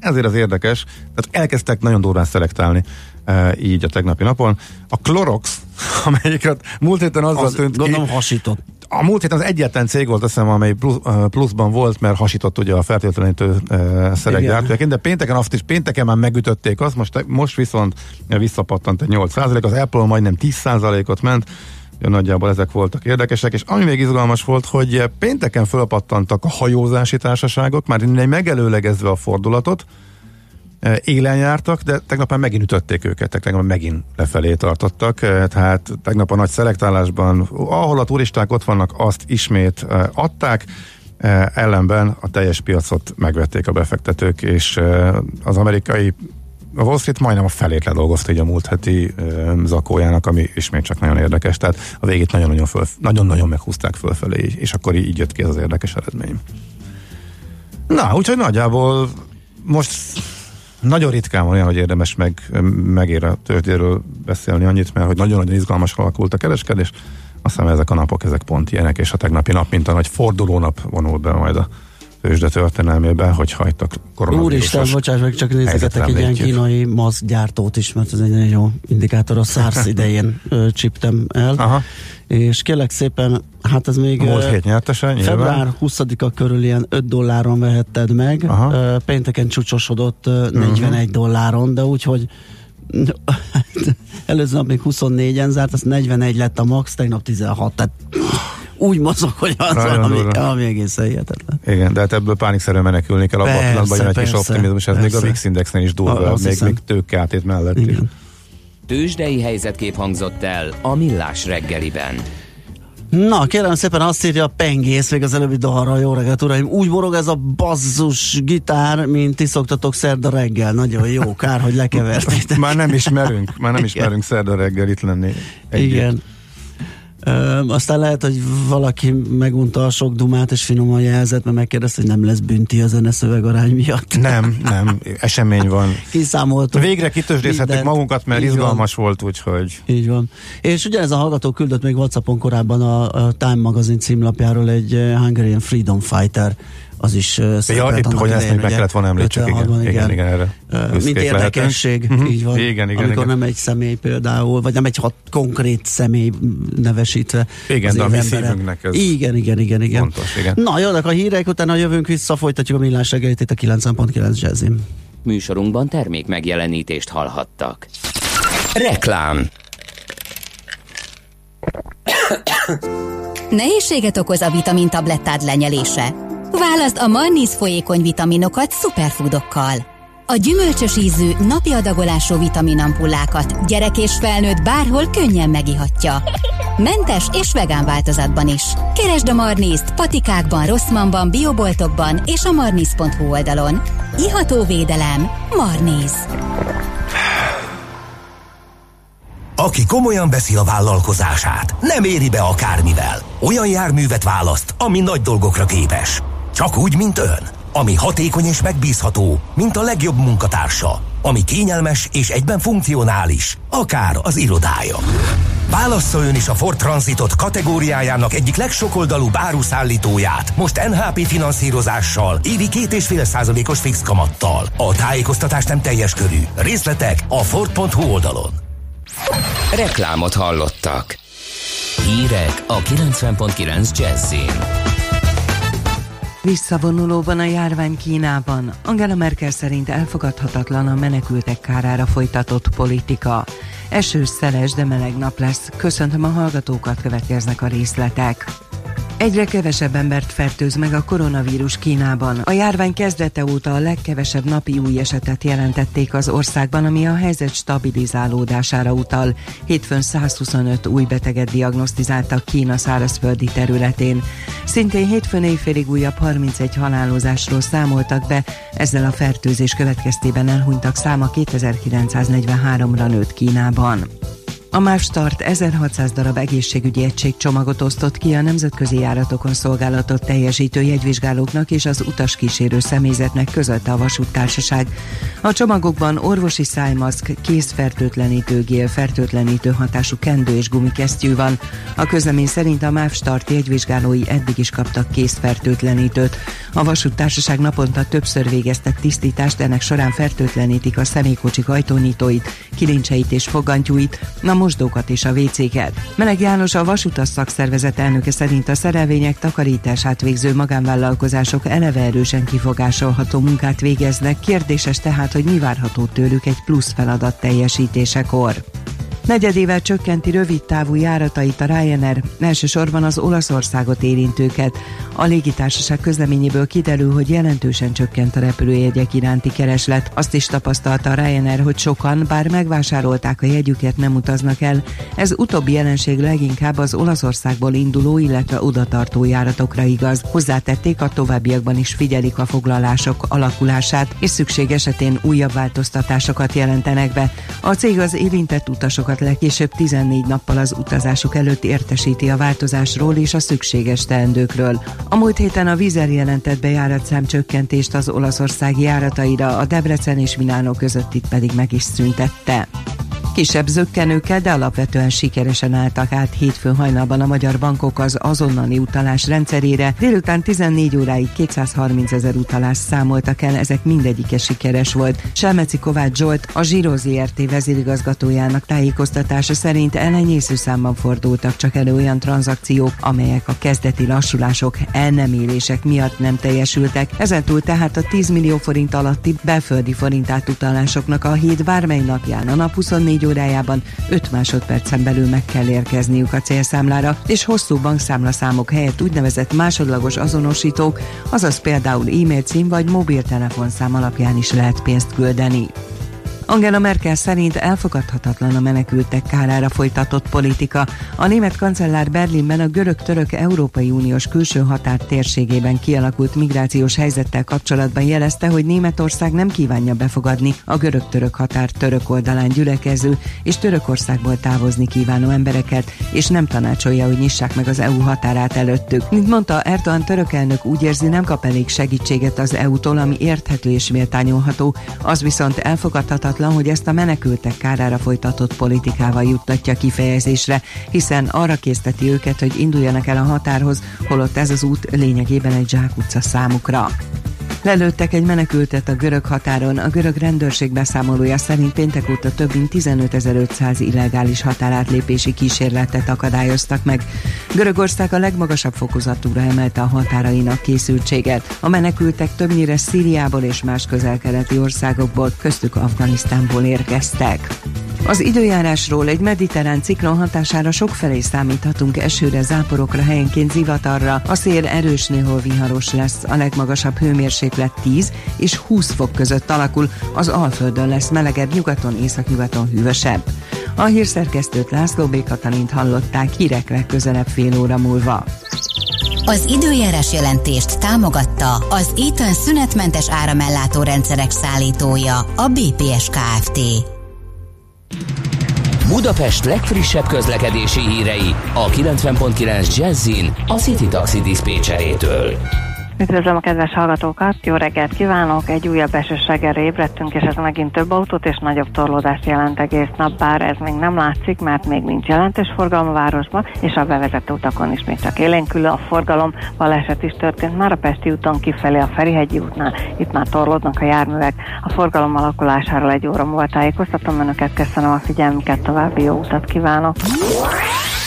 ezért az érdekes, tehát elkezdtek nagyon durván szelektálni e, így a tegnapi napon. A Clorox, amelyiket múlt héten azzal Az, tűnt ki, gondolom hasított. a múlt héten az egyetlen cég volt, azt hiszem, amely plusz, pluszban volt, mert hasított ugye a fertőtlenítő uh, szereggyártójaként, de pénteken azt is, pénteken már megütötték azt, most, most viszont visszapattant egy 8% az Apple majdnem 10 ot ment, Ja, nagyjából ezek voltak érdekesek, és ami még izgalmas volt, hogy pénteken fölpattantak a hajózási társaságok, már megelőlegezve a fordulatot, élen jártak, de tegnap már megint ütötték őket, tegnap megint lefelé tartottak, tehát tegnap a nagy szelektálásban, ahol a turisták ott vannak, azt ismét adták, ellenben a teljes piacot megvették a befektetők, és az amerikai a Wall Street majdnem a felét ledolgozta így a múlt heti zakójának, ami ismét csak nagyon érdekes, tehát a végét nagyon-nagyon, föl, nagyon-nagyon meghúzták fölfelé, és akkor így jött ki az érdekes eredmény. Na, úgyhogy nagyjából most nagyon ritkán van olyan, hogy érdemes meg, megér a tőzsdéről beszélni annyit, mert hogy nagyon-nagyon izgalmas alakult a kereskedés. Azt hiszem ezek a napok, ezek pont ilyenek, és a tegnapi nap, mint a nagy fordulónap vonul be majd a tőzsde történelmében, hogy hajtak koronavírus. Úristen, bocsáss meg, csak nézegetek egy ilyen kínai maszkgyártót is, mert ez egy nagyon jó indikátor. A SARS idején ö, csiptem el. Aha. És kérlek szépen, hát ez még Múlt hét nyertesen, február 20-a körül ilyen 5 dolláron vehetted meg. Aha. Pénteken csúcsosodott 41 uh-huh. Mhm. dolláron, de úgyhogy előző nap még 24-en zárt, az 41 lett a max, tegnap 16, tehát úgy mozog, hogy az van, ami, ami egészen hihetetlen. Igen, de hát ebből pánikszerűen menekülni kell, abban a pillanatban jön egy kis optimizmus, ez még a VIX Indexnél is durva, még, még tőke átét mellett Igen. is. Tőzsdei helyzetkép hangzott el a Millás reggeliben. Na, kérem szépen azt írja a pengész, még az előbbi dalra, jó reggelt, uraim. Úgy borog ez a bazzus gitár, mint ti szoktatok szerda reggel. Nagyon jó, kár, hogy lekevertétek. már nem ismerünk, már nem ismerünk szerda reggel itt lenni. Együtt. Igen. Ö, aztán lehet, hogy valaki megunta a sok dumát, és finoman jelzett, mert megkérdezte, hogy nem lesz bünti a zeneszöveg arány miatt. Nem, nem, esemény van. Kiszámoltuk. Végre kitősdézhettük magunkat, mert Így izgalmas van. volt, úgyhogy. Így van. És ugyanez a hallgató küldött még Whatsappon korábban a, a Time magazin címlapjáról egy Hungarian Freedom Fighter az is ja, épp, hogy ezt még meg kellett volna említsük, igen, igen, igen, igen, erre Mint érdekesség, lehetünk. így van. Igen, igen, amikor igen. nem egy személy például, vagy nem egy hat konkrét személy nevesítve. Igen, de a mi szívünknek ez Igen, igen, igen, igen. Fontos, igen. Na, jönnek a hírek, utána jövünk vissza, folytatjuk a millás reggelit itt a 9.9 Jazzin. Műsorunkban termék megjelenítést hallhattak. Reklám Nehézséget okoz a vitamintablettád lenyelése? Választ a Marniz folyékony vitaminokat szuperfoodokkal. A gyümölcsös ízű, napi adagolású vitaminampullákat gyerek és felnőtt bárhol könnyen megihatja. Mentes és vegán változatban is. Keresd a Marnízt patikákban, Rosszmanban, bioboltokban és a marniz.hu oldalon. Iható védelem. Marníz. Aki komolyan veszi a vállalkozását, nem éri be akármivel. Olyan járművet választ, ami nagy dolgokra képes. Csak úgy, mint ön. Ami hatékony és megbízható, mint a legjobb munkatársa. Ami kényelmes és egyben funkcionális, akár az irodája. Válassza ön is a Ford Transitot kategóriájának egyik legsokoldalúbb áruszállítóját, most NHP finanszírozással, évi két és fél százalékos fix kamattal. A tájékoztatás nem teljes körű. Részletek a Ford.hu oldalon. Reklámot hallottak. Hírek a 90.9 Jazzin. Visszavonulóban a járvány Kínában. Angela Merkel szerint elfogadhatatlan a menekültek kárára folytatott politika. Esős, szeles, de meleg nap lesz. Köszöntöm a hallgatókat, következnek a részletek. Egyre kevesebb embert fertőz meg a koronavírus Kínában. A járvány kezdete óta a legkevesebb napi új esetet jelentették az országban, ami a helyzet stabilizálódására utal. Hétfőn 125 új beteget diagnosztizáltak Kína szárazföldi területén. Szintén hétfőn éjfélig újabb 31 halálozásról számoltak be, ezzel a fertőzés következtében elhunytak száma 2943-ra nőtt Kínában. A MÁV Start 1600 darab egészségügyi egység csomagot osztott ki a nemzetközi járatokon szolgálatot teljesítő jegyvizsgálóknak és az utaskísérő személyzetnek között a vasúttársaság. A csomagokban orvosi szájmaszk, kézfertőtlenítő gél, fertőtlenítő hatású kendő és gumikesztyű van. A közlemény szerint a MÁV Start jegyvizsgálói eddig is kaptak kézfertőtlenítőt. A vasúttársaság naponta többször végeztek tisztítást, ennek során fertőtlenítik a személykocsik ajtónyitóit, kilincseit és fogantyúit, a mosdókat és a WC-ket. Meleg János a vasutas szakszervezet elnöke szerint a szerelvények takarítását végző magánvállalkozások eleve erősen kifogásolható munkát végeznek, kérdéses tehát, hogy mi várható tőlük egy plusz feladat teljesítésekor. Negyedével csökkenti rövid távú járatait a Ryanair, elsősorban az Olaszországot érintőket. A légitársaság közleményéből kiderül, hogy jelentősen csökkent a repülőjegyek iránti kereslet. Azt is tapasztalta a Ryanair, hogy sokan, bár megvásárolták a jegyüket, nem utaznak el. Ez utóbbi jelenség leginkább az Olaszországból induló, illetve odatartó járatokra igaz. Hozzátették, a továbbiakban is figyelik a foglalások alakulását, és szükség esetén újabb változtatásokat jelentenek be. A cég az érintett utasokat utasokat legkésőbb 14 nappal az utazásuk előtt értesíti a változásról és a szükséges teendőkről. A múlt héten a Vizer jelentett be járatszám csökkentést az olaszországi járataira, a Debrecen és Milánó között pedig meg is szüntette. Kisebb zöggenőkkel, de alapvetően sikeresen álltak át hétfő hajnalban a magyar bankok az azonnali utalás rendszerére. Délután 14 óráig 230 ezer utalást számoltak el, ezek mindegyike sikeres volt. Selmeci Kovács Zsolt, a Zsiro ZRT vezérigazgatójának tájékoztatása szerint elenyésző számban fordultak csak elő olyan tranzakciók, amelyek a kezdeti lassulások, elnemélések miatt nem teljesültek. Ezentúl tehát a 10 millió forint alatti belföldi forint átutalásoknak a hét bármely napján a nap 24 órájában 5 másodpercen belül meg kell érkezniük a célszámlára, és hosszú bankszámlaszámok helyett úgynevezett másodlagos azonosítók, azaz például e-mail cím vagy mobiltelefonszám alapján is lehet pénzt küldeni. Angela Merkel szerint elfogadhatatlan a menekültek kárára folytatott politika. A német kancellár Berlinben a görög-török Európai Uniós külső határ térségében kialakult migrációs helyzettel kapcsolatban jelezte, hogy Németország nem kívánja befogadni a görög-török határ török oldalán gyülekező és Törökországból távozni kívánó embereket, és nem tanácsolja, hogy nyissák meg az EU határát előttük. Mint mondta, Erdogan török elnök úgy érzi, nem kap elég segítséget az EU-tól, ami érthető és méltányolható, az viszont elfogadhatatlan indokolatlan, hogy ezt a menekültek kárára folytatott politikával juttatja kifejezésre, hiszen arra készteti őket, hogy induljanak el a határhoz, holott ez az út lényegében egy zsákutca számukra. Lelőttek egy menekültet a görög határon. A görög rendőrség beszámolója szerint péntek óta több mint 15.500 illegális határátlépési kísérletet akadályoztak meg. Görögország a legmagasabb fokozatúra emelte a határainak készültséget. A menekültek többnyire Szíriából és más közel-keleti országokból, köztük Afganisztánból érkeztek. Az időjárásról egy mediterrán ciklon hatására sokfelé számíthatunk esőre, záporokra, helyenként zivatarra. A szél erős, néhol viharos lesz. A legmagasabb hőmérséklet 10 és 20 fok között alakul. Az Alföldön lesz melegebb, nyugaton, északnyugaton hűvösebb. A hírszerkesztőt László B. Katalint hallották hírek legközelebb fél óra múlva. Az időjárás jelentést támogatta az Eaton szünetmentes áramellátó rendszerek szállítója, a BPS Kft. Budapest legfrissebb közlekedési hírei a 90.9 Jazzin a City Taxi Dispécsejétől. Üdvözlöm a kedves hallgatókat, jó reggelt kívánok! Egy újabb esős reggelre ébredtünk, és ez megint több autót és nagyobb torlódást jelent egész nap, bár ez még nem látszik, mert még nincs jelentős forgalom a városban, és a bevezető utakon is még csak élénkül a forgalom. Baleset is történt már a Pesti úton kifelé a Ferihegyi útnál, itt már torlódnak a járművek. A forgalom alakulásáról egy óra múlva tájékoztatom önöket, köszönöm a figyelmüket, további jó utat kívánok!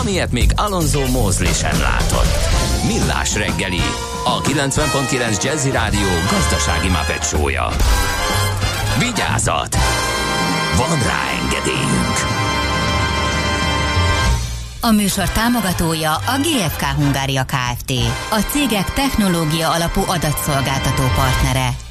amilyet még Alonso Mózli sem látott. Millás reggeli, a 90.9 Jazzy Rádió gazdasági mapetsója. Vigyázat! Van rá engedélyünk! A műsor támogatója a GFK Hungária Kft. A cégek technológia alapú adatszolgáltató partnere.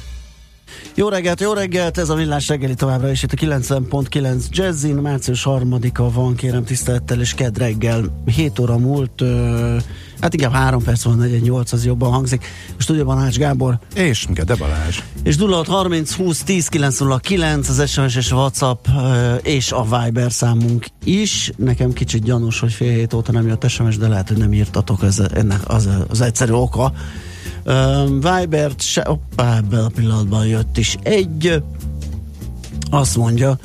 Jó reggelt, jó reggelt, ez a villás reggeli továbbra is itt a 90.9 Jazzin, március harmadika van, kérem tisztelettel, és kedd reggel 7 óra múlt, ö, hát inkább 3 perc van, 48 az jobban hangzik. A stúdióban Ács Gábor. És Gede Balázs. És 0630 20 10 909 az SMS és a WhatsApp ö, és a Viber számunk is. Nekem kicsit gyanús, hogy fél hét óta nem jött SMS, de lehet, hogy nem írtatok, ez, ennek az, az egyszerű oka. Vibert se, oppá, ebben a pillanatban jött is egy, azt mondja,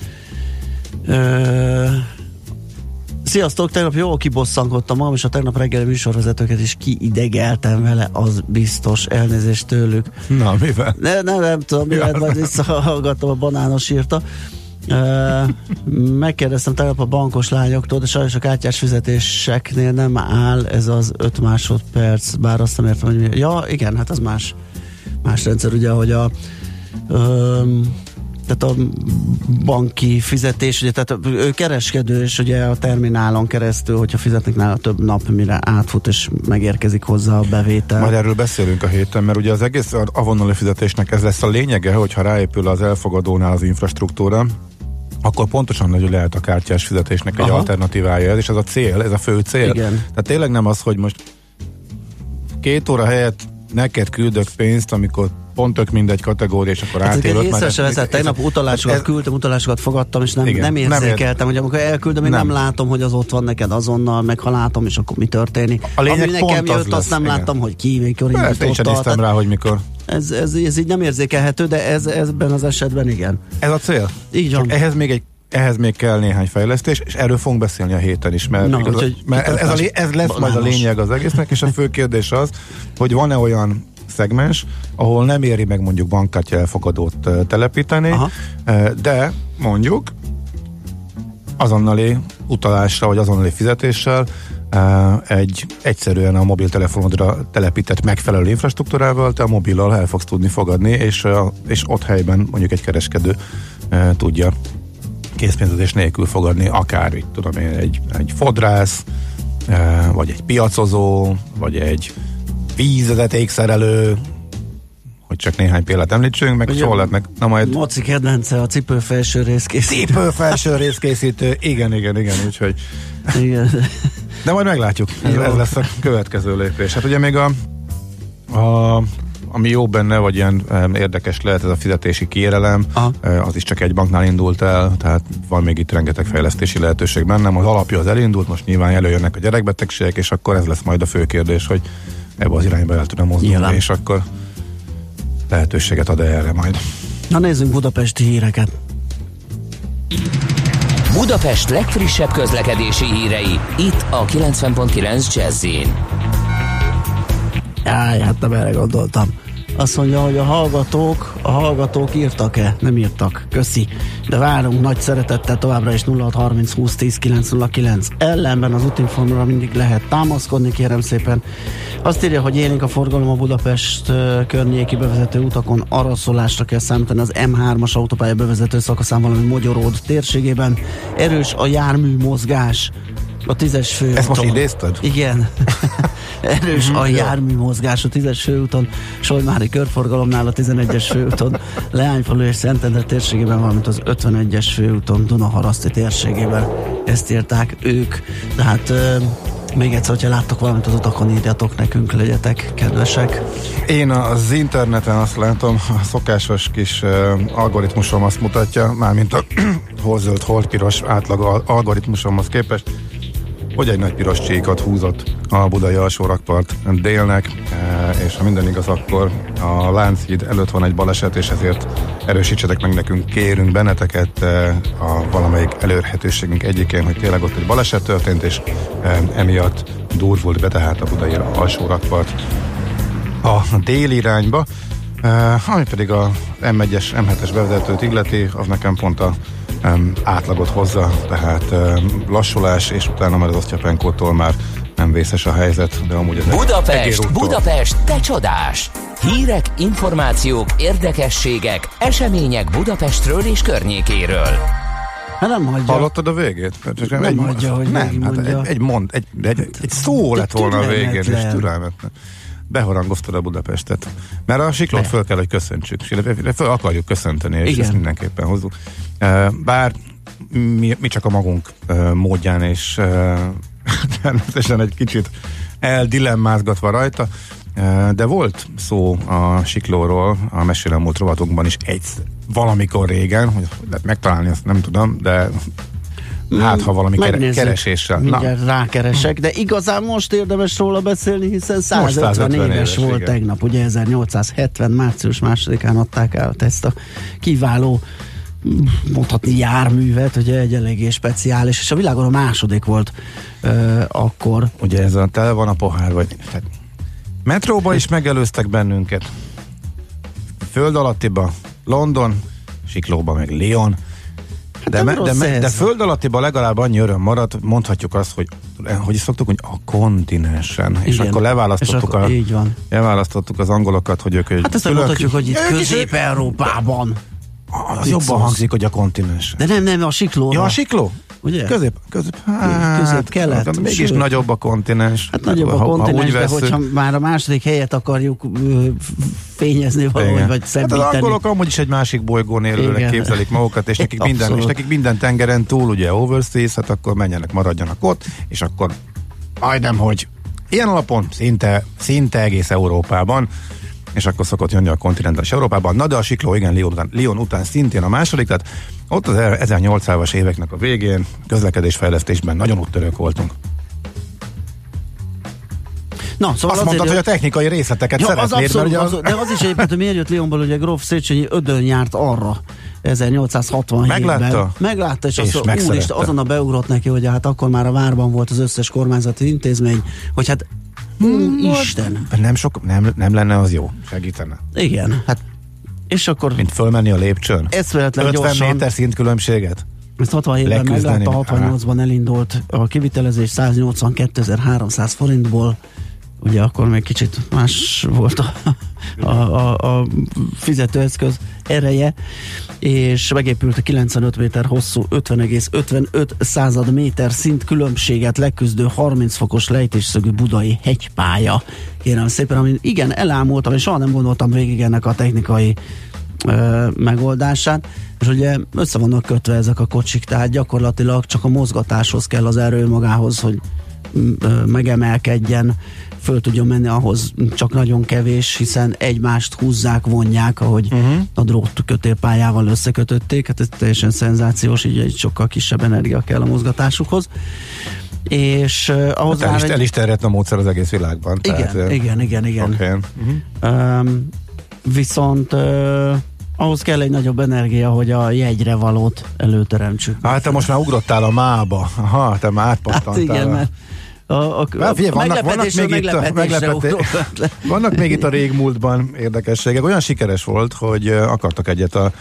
uh, Sziasztok, tegnap jól kibosszankodtam magam, és a tegnap reggeli műsorvezetőket is kiidegeltem vele, az biztos elnézést tőlük. Na, mivel? Ne, ne, nem tudom, mivel majd visszahallgattam, a banános írta. Megkérdeztem tegnap a bankos lányoktól, de sajnos a kártyás fizetéseknél nem áll ez az 5 másodperc, bár azt nem értem, hogy mi. Ja, igen, hát az más, más rendszer, ugye, hogy a um, tehát a banki fizetés, ugye, tehát ő kereskedő, és ugye a terminálon keresztül, hogyha fizetnek nála több nap, mire átfut, és megérkezik hozzá a bevétel. Majd erről beszélünk a héten, mert ugye az egész avonoli fizetésnek ez lesz a lényege, hogyha ráépül az elfogadónál az infrastruktúra, akkor pontosan hogy lehet a kártyás fizetésnek egy Aha. alternatívája ez, és ez a cél, ez a fő cél. Igen. Tehát tényleg nem az, hogy most két óra helyett neked küldök pénzt, amikor pont tök mindegy kategória, és akkor hát átélök. Észre se veszett, tegnap utalásokat ez, küldtem, utalásokat fogadtam, és nem, igen, nem érzékeltem, nem hogy amikor elküldöm, én nem. nem látom, hogy az ott van neked azonnal, meg ha látom, és akkor mi történik. A lényeg Ami nekem jött, lesz, azt nem igen. láttam, hogy ki, mikor indította. Én sem néztem rá, hogy mikor. Ez, ez, ez így nem érzékelhető, de ez, ebben az esetben igen. Ez a cél? Így van. Csak ehhez még egy ehhez még kell néhány fejlesztés, és erről fogunk beszélni a héten is, mert, Na, igaz, úgyhogy mert ez, ez, a, ez lesz majd a lényeg az egésznek, és a fő kérdés az, hogy van-e olyan szegmens, ahol nem éri meg mondjuk bankkártya elfogadót telepíteni, Aha. De mondjuk azonnali utalásra, vagy azonnali fizetéssel egy egyszerűen a mobiltelefonodra telepített megfelelő infrastruktúrával te a mobillal el fogsz tudni fogadni, és, és ott helyben mondjuk egy kereskedő tudja készpénzezés nélkül fogadni akár, itt tudom én, egy, egy fodrász, vagy egy piacozó, vagy egy vízvezetékszerelő, hogy csak néhány példát említsünk, meg Ugye, lehetnek. Na majd... Moci kedvence a cipő felső részkészítő. Cipő felső részkészítő, igen, igen, igen, úgyhogy... Igen. De majd meglátjuk, ez, ez lesz a következő lépés. Hát ugye még a, a ami jó benne, vagy ilyen érdekes lehet ez a fizetési kérelem, uh, az is csak egy banknál indult el, tehát van még itt rengeteg fejlesztési lehetőség bennem. Az alapja az elindult, most nyilván előjönnek a gyerekbetegségek, és akkor ez lesz majd a fő kérdés, hogy ebbe az irányba el tudom mozdulni, Nyilván. és akkor lehetőséget ad erre majd. Na nézzünk budapesti híreket. Budapest legfrissebb közlekedési hírei, itt a 90.9 jazz Jaj, hát nem erre gondoltam. Azt mondja, hogy a hallgatók, a hallgatók írtak-e? Nem írtak. Köszi. De várunk nagy szeretettel továbbra is 0630 20 10 909. Ellenben az útinformra mindig lehet támaszkodni, kérem szépen. Azt írja, hogy élénk a forgalom a Budapest környéki bevezető utakon araszolásra kell számítani az M3-as autópálya bevezető szakaszán, valami Magyaród térségében. Erős a jármű mozgás a tízes főúton. Ezt most idézted? Igen. Erős a jármű mozgás a tízes főúton, Solymári körforgalomnál a 11-es főúton, Leányfalu és Szentendre térségében, valamint az 51-es főúton, Dunaharaszti térségében. Ezt írták ők. Tehát még egyszer, hogyha láttok valamit az utakon, írjatok nekünk, legyetek kedvesek. Én az interneten azt látom, a szokásos kis uh, algoritmusom azt mutatja, mármint a hol zöld, hol piros átlag algoritmusomhoz képest, hogy egy nagy piros csíkot húzott a budai alsórakpart délnek, e, és ha minden igaz, akkor a Lánchíd előtt van egy baleset, és ezért erősítsetek meg nekünk, kérünk benneteket e, a valamelyik előrhetőségünk egyikén, hogy tényleg ott egy baleset történt, és e, emiatt durvult be tehát a budai alsórakpart a déli irányba, ami pedig a M1-es, M7-es bevezetőt illeti, az nekem pont a átlagot hozza, tehát um, lassulás, és utána már az Osztyapenkótól már nem vészes a helyzet, de amúgy ez Budapest, Budapest, te csodás! Hírek, információk, érdekességek, események Budapestről és környékéről. Hát nem hagyja. Hallottad a végét? Nem egy, hagyja, hogy Nem, hát egy, egy, mond, egy, egy, egy szó lett volna a végén, és türelmetlen beharangoztad a Budapestet. Mert a siklót föl kell, hogy köszöntsük. Föl akarjuk köszönteni, és Igen. ezt mindenképpen hozzuk. Bár mi, mi csak a magunk módján, és természetesen egy kicsit eldilemmázgatva rajta, de volt szó a siklóról a mesélem múlt rovatunkban is egy valamikor régen, hogy lehet megtalálni, azt nem tudom, de Hát, ha valami Megnézzük. kereséssel. Mindjárt Na. rákeresek, de igazán most érdemes róla beszélni, hiszen 150, 150 éves, éves volt igen. tegnap, ugye 1870. március másodikán adták el ezt a kiváló mondhatni járművet, ugye egy eléggé speciális, és a világon a második volt uh, akkor. Ugye ez a tele van a pohár, vagy tehát metróba is megelőztek bennünket. Föld alattiba London, Siklóba meg Lyon, de, me, de, me, de föld alattiba legalább annyi öröm maradt, mondhatjuk azt, hogy hogy is szoktuk, hogy a kontinensen. Igen. És akkor leválasztottuk, és akkor, a, így van. leválasztottuk az angolokat, hogy ők Hát ezt mondhatjuk, hogy itt Közép-Európában. Az jobban hangzik, hogy a kontinens. De nem, nem, a sikló. Ja, a sikló? Ugye? Közép, közép, hát, közép kelet. Hát, mégis sőt. nagyobb a kontinens. Hát nagyobb a ha, kontinens, ha de hogyha már a második helyet akarjuk fényezni valahogy, Igen. vagy szebbíteni. Hát az angolok amúgy is egy másik bolygón élőnek képzelik magukat, és nekik, minden, és nekik minden tengeren túl, ugye overseas, hát akkor menjenek, maradjanak ott, és akkor majdnem, hogy ilyen alapon szinte, szinte egész Európában és akkor szokott jönni a kontinentális Európában. Na de a Sikló, igen, Lyon után, Lyon után szintén a második, tehát ott az 1800-as éveknek a végén közlekedésfejlesztésben nagyon úttörők voltunk. Na, szóval Azt mondtad, hogy a technikai részleteket ja, szeretnéd. Az abszolút, az, az, de az is egyébként, hogy miért jött Lyonból, ugye Gróf Széchenyi ödön járt arra 1867-ben. Meglátta? Meglátta, és, és azt úristen, azonnal beugrott neki, hogy hát akkor már a várban volt az összes kormányzati intézmény, hogy hát Isten. Nem, sok, nem, nem lenne az jó, segítene. Igen, hát és akkor... Mint fölmenni a lépcsőn? 50 gyorsan. méter szint különbséget? Ezt 67-ben meglátta, 68-ban elindult a kivitelezés 182.300 forintból, ugye akkor még kicsit más volt a, a, a, a fizetőeszköz ereje, és megépült a 95 méter hosszú 50,55 század méter szint különbséget leküzdő 30 fokos lejtésszögű budai hegypálya. Kérem szépen, amin igen, elámultam, és soha nem gondoltam végig ennek a technikai ö, megoldását, és ugye össze vannak kötve ezek a kocsik, tehát gyakorlatilag csak a mozgatáshoz kell az erő magához, hogy megemelkedjen, föl tudjon menni, ahhoz csak nagyon kevés, hiszen egymást húzzák, vonják, ahogy uh-huh. a drót kötélpályával összekötötték, hát ez teljesen szenzációs, így egy sokkal kisebb energia kell a mozgatásukhoz és uh, ahhoz hát el, is, egy... el is terjedt a módszer az egész világban. Igen, tehát, igen, igen, igen. Okay. Uh-huh. Um, viszont uh, ahhoz kell egy nagyobb energia, hogy a jegyre valót előteremtsük. Hát te most már ugrottál a mába. Aha, te már átpattantál. Hát igen, mert a, a, a figyelj, vannak, vannak, még itt a, meglepeté, vannak még itt a régmúltban érdekességek. Olyan sikeres volt, hogy akartak egyet a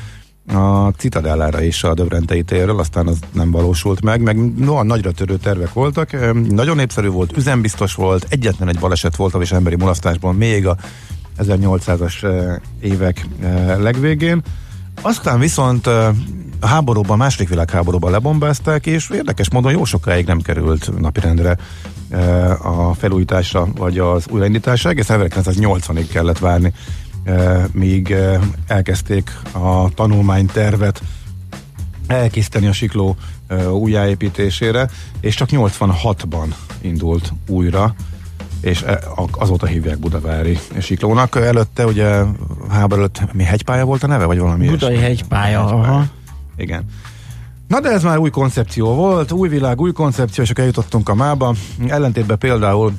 a Citadellára is a Döbrentei térről, aztán az nem valósult meg, meg no, nagyra törő tervek voltak. Nagyon népszerű volt, üzembiztos volt, egyetlen egy baleset volt és emberi mulasztásban még a 1800-as évek legvégén. Aztán viszont a háborúban, a második világháborúban lebombázták, és érdekes módon jó sokáig nem került napirendre a felújításra, vagy az újraindításra. Egész 1980-ig kellett várni, míg elkezdték a tanulmánytervet elkészíteni a sikló újjáépítésére, és csak 86-ban indult újra, és azóta hívják Budavári siklónak. Előtte ugye háború előtt mi hegypálya volt a neve, vagy valami Budai hegypálya, hegypálya. aha. Igen. Na de ez már új koncepció volt, új világ, új koncepció, és akkor eljutottunk a mába. Ellentétben például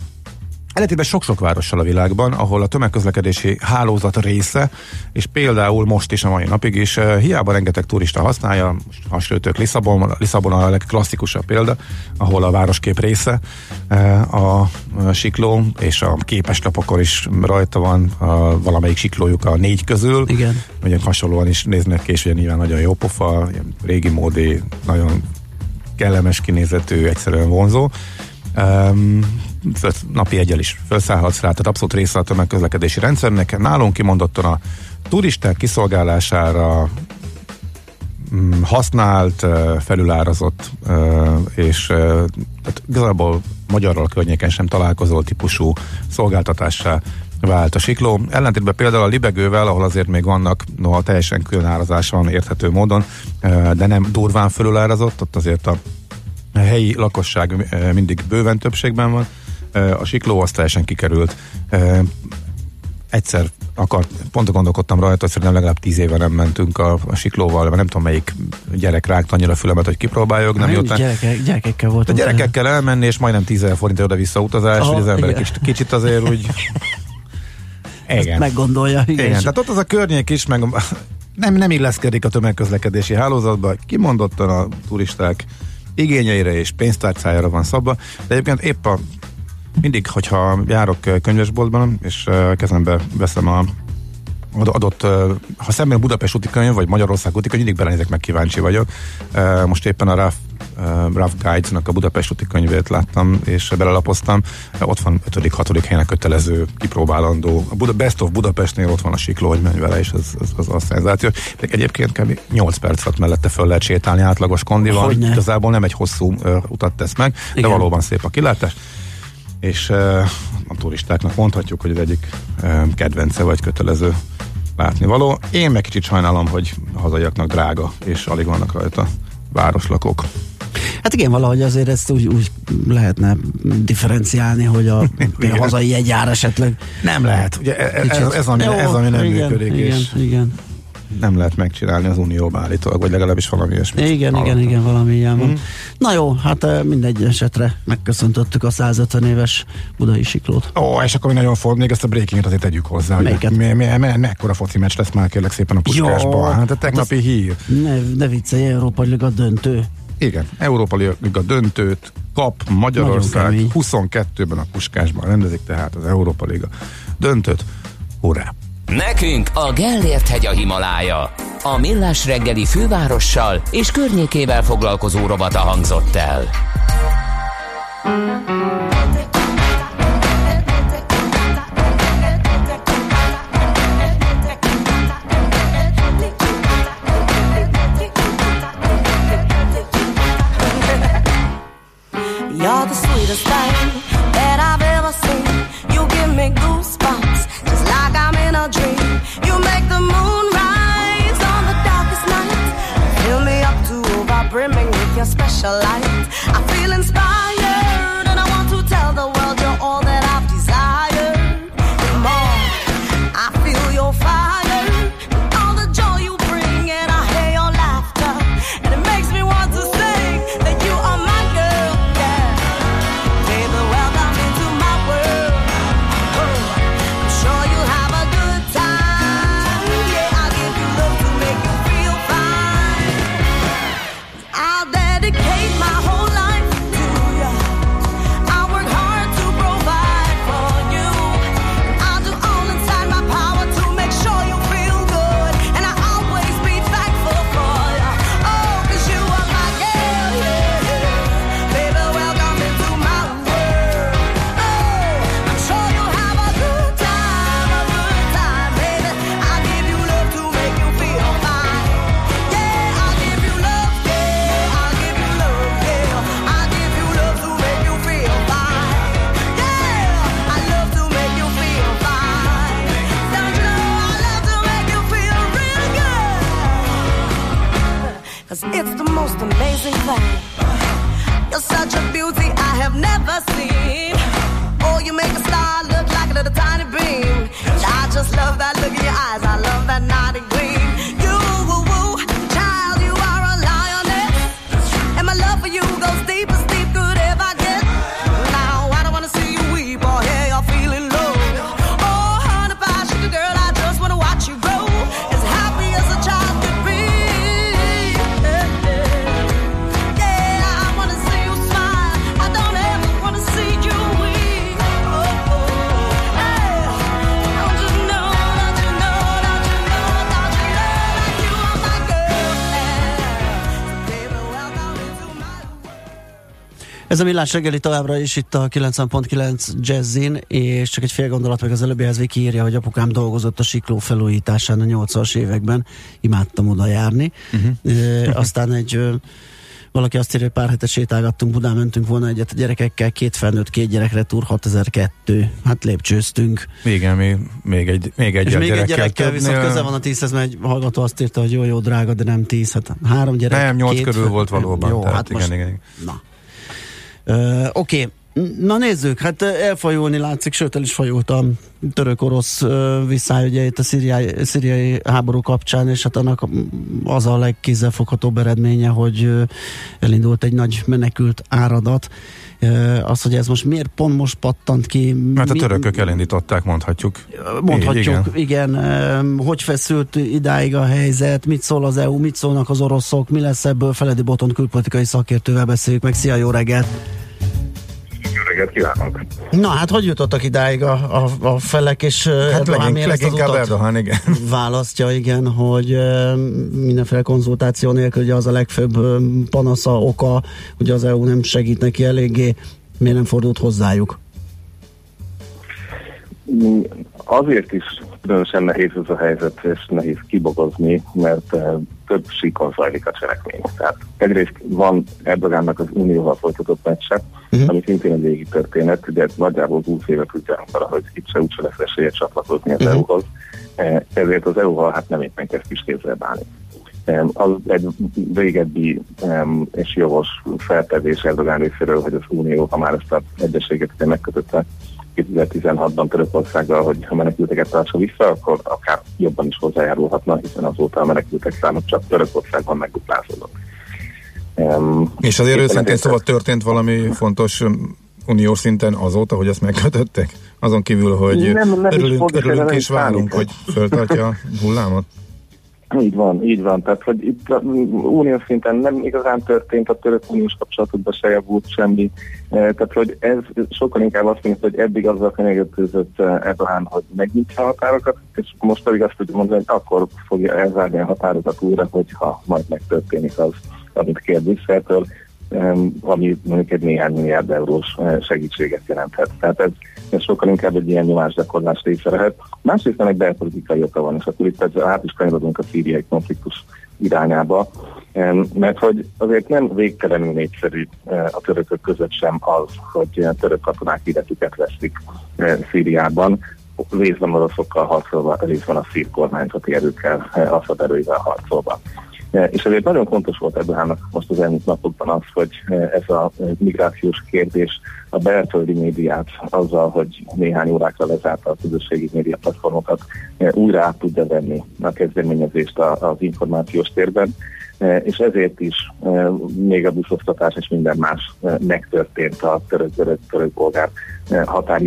Ellentétben sok-sok várossal a világban, ahol a tömegközlekedési hálózat része, és például most is a mai napig is, eh, hiába rengeteg turista használja, most hasonlítok Lisszabon, Lisszabon a legklasszikusabb példa, ahol a városkép része eh, a sikló, és a képeslapokon is rajta van a, valamelyik siklójuk a négy közül. Igen. Ugye hasonlóan is néznek ki, és ugye nyilván nagyon jó pofa, régi módi, nagyon kellemes kinézetű, egyszerűen vonzó. Um, napi egyel is felszállhatsz rá, tehát abszolút része a tömegközlekedési rendszernek. Nálunk kimondottan a turisták kiszolgálására mm, használt, felülárazott és tehát igazából magyarral környéken sem találkozó típusú szolgáltatássá vált a sikló. Ellentétben például a libegővel, ahol azért még vannak, noha teljesen külön árazás van érthető módon, de nem durván felülárazott, ott azért a helyi lakosság mindig bőven többségben van, a sikló az teljesen kikerült. Egyszer akart, pont gondolkodtam rajta, hogy szerintem legalább tíz éve nem mentünk a, a siklóval, mert nem tudom melyik gyerek rágta annyira fülemet, hogy kipróbáljuk. Nem jött gyerekek, gyerekekkel volt. A gyerekekkel elmenni, és majdnem 10 forint oda-vissza utazás, Aha, hogy az ember kicsit, kicsit azért úgy igen. meggondolja. Igen. igen. Tehát ott az a környék is, meg nem, nem illeszkedik a tömegközlekedési hálózatba, kimondottan a turisták igényeire és pénztárcájára van szabva, de egyébként épp a mindig, hogyha járok könyvesboltban, és kezembe veszem a adott, ha szemben a Budapest úti könyv, vagy Magyarország úti könyv, mindig belenézek, meg kíváncsi vagyok. Most éppen a Rough, Rough Guides-nak a Budapest úti könyvét láttam, és belelapoztam. Ott van 5.-6. helyen kötelező, kipróbálandó. A Buda, Best of Budapestnél ott van a sikló, hogy menj vele, és az, az, az a szenzáció. De egyébként kb. 8 perc alatt mellette föl lehet sétálni átlagos kondival. Igazából nem egy hosszú utat tesz meg, Igen. de valóban szép a kilátás és a turistáknak mondhatjuk, hogy az egyik kedvence vagy kötelező látnivaló. Én meg kicsit sajnálom, hogy a hazaiaknak drága, és alig vannak rajta városlakók. Hát igen, valahogy azért ezt úgy, úgy lehetne differenciálni, hogy a, a hazai jegyár esetleg. Nem lehet. Ugye ez, ez, ez, ami, Jó, ez ami nem igen, működik. Igen, és igen nem lehet megcsinálni az unióban állítólag, vagy legalábbis valami ilyesmit. Igen, hallottam. igen, igen, valami ilyen van. Mm. Na jó, hát eh, mindegy esetre megköszöntöttük a 150 éves budai siklót. Ó, és akkor nagyon fog, még ezt a breakinget azért tegyük hozzá. Melyiket? Mi, mi, mi, mekkora foci meccs lesz már kérlek szépen a puskásban. Hát a tegnapi hát hír. Ne, ne viccelj, Európa Liga döntő. Igen, Európa Liga döntőt kap Magyarország 22-ben a puskásban rendezik tehát az Európa Liga döntőt. Hurrá! Nekünk a Gellért hegy a Himalája. A millás reggeli fővárossal és környékével foglalkozó robata hangzott el. A millás reggeli továbbra is itt a 90.9 Jazzin, és csak egy fél gondolat meg az előbbihez Viki írja, hogy apukám dolgozott a sikló felújításán a 80-as években, imádtam oda járni. Uh-huh. E, aztán egy valaki azt írja, hogy pár hetes sétálgattunk, Budán mentünk volna egyet a gyerekekkel, két felnőtt, két gyerekre, túr 6002. Hát lépcsőztünk. Igen, még, még egy, még egy És még egy gyerekkel többnél. viszont közel van a tízhez, mert egy hallgató azt írta, hogy jó, jó, drága, de nem tíz. Hát három gyerek. Nem, nyolc két körül fel- volt valóban. Jó, tehát hát igen, most, igen, igen. Na. Oké, na nézzük, hát elfajulni látszik, sőt el is fajult a török-orosz ö, visszály ugye itt a szíriai, szíriai háború kapcsán, és hát annak az a legkézzelfoghatóbb eredménye, hogy elindult egy nagy menekült áradat. Az, hogy ez most miért pont most pattant ki? Mert a mi- törökök elindították, mondhatjuk. Mondhatjuk, Igen. igen. igen. Hogy feszült idáig a helyzet, mit szól az EU, mit szólnak az oroszok, mi lesz ebből Feledi Boton külpolitikai szakértővel beszéljük meg. Szia, jó reggelt! Reggelt kívánok! Na hát, hogy jutottak idáig a, a, a felek, és hát Erdogan legink, az leginkább utat Erdogan, igen. választja, igen, hogy mindenféle konzultáció nélkül ugye az a legfőbb panasza, oka, hogy az EU nem segít neki eléggé, miért nem fordult hozzájuk? Azért is különösen nehéz ez a helyzet, és nehéz kibogozni, mert eh, több síkon zajlik a cselekmény. Tehát egyrészt van Erdogánnak az Unióval folytatott meccse, uh-huh. ami szintén egy régi történet, de nagyjából 20 éve tudják arra, hogy itt se úgyse lesz esélye csatlakozni az uh-huh. EU-hoz. Eh, Ezért az EU-val hát nem éppen kezd kis kézzel bánni. Az egy régebbi és jogos feltevés Erdogán részéről, hogy az Unió, ha már ezt a egyességet megkötötte 2016-ban Törökországgal, hogy ha menekülteket tartsa vissza, akkor akár jobban is hozzájárulhatna, hiszen azóta a menekültek száma csak Törökországban megduplázódott. Em, És azért őszintén szóval történt valami fontos um, uniós szinten azóta, hogy ezt megkötöttek? Azon kívül, hogy Nem, nem is örülünk, fontos, örülünk és várunk, hogy föltartja a hullámot? Így van, így van. Tehát, hogy itt uniós szinten nem igazán történt a török uniós kapcsolatokban se javult semmi. Eh, Tehát, hogy ez sokkal inkább azt mondja, hogy eddig azzal fenyegetőzött eh, Erdogan, hogy megnyitsa a határokat, és most pedig azt tudja mondani, hogy akkor fogja elzárni a határokat újra, hogyha majd megtörténik az, amit kér Brüsszeltől, em, ami mondjuk egy néhány milliárd eurós segítséget jelenthet. Tehát ez, ez sokkal inkább egy ilyen nyomásgyakorlás része lehet. Másrészt egy belpolitikai oka van, és akkor itt át is kanyarodunk a szíriai konfliktus irányába, mert hogy azért nem végtelenül népszerű eh, a törökök között sem az, hogy török katonák életüket veszik eh, Szíriában, részben oroszokkal harcolva, részben a szír kormányzati erőkkel, eh, Assad erőivel harcolva. Eh, És ezért nagyon fontos volt Erdogannak most az elmúlt napokban az, hogy eh, ez a eh, migrációs kérdés a belföldi médiát azzal, hogy néhány órákra lezárta a közösségi média platformokat, újra át tudja venni a kezdeményezést az információs térben, és ezért is eh, még a buszoztatás és minden más eh, megtörtént a török-török-török-bolgár határ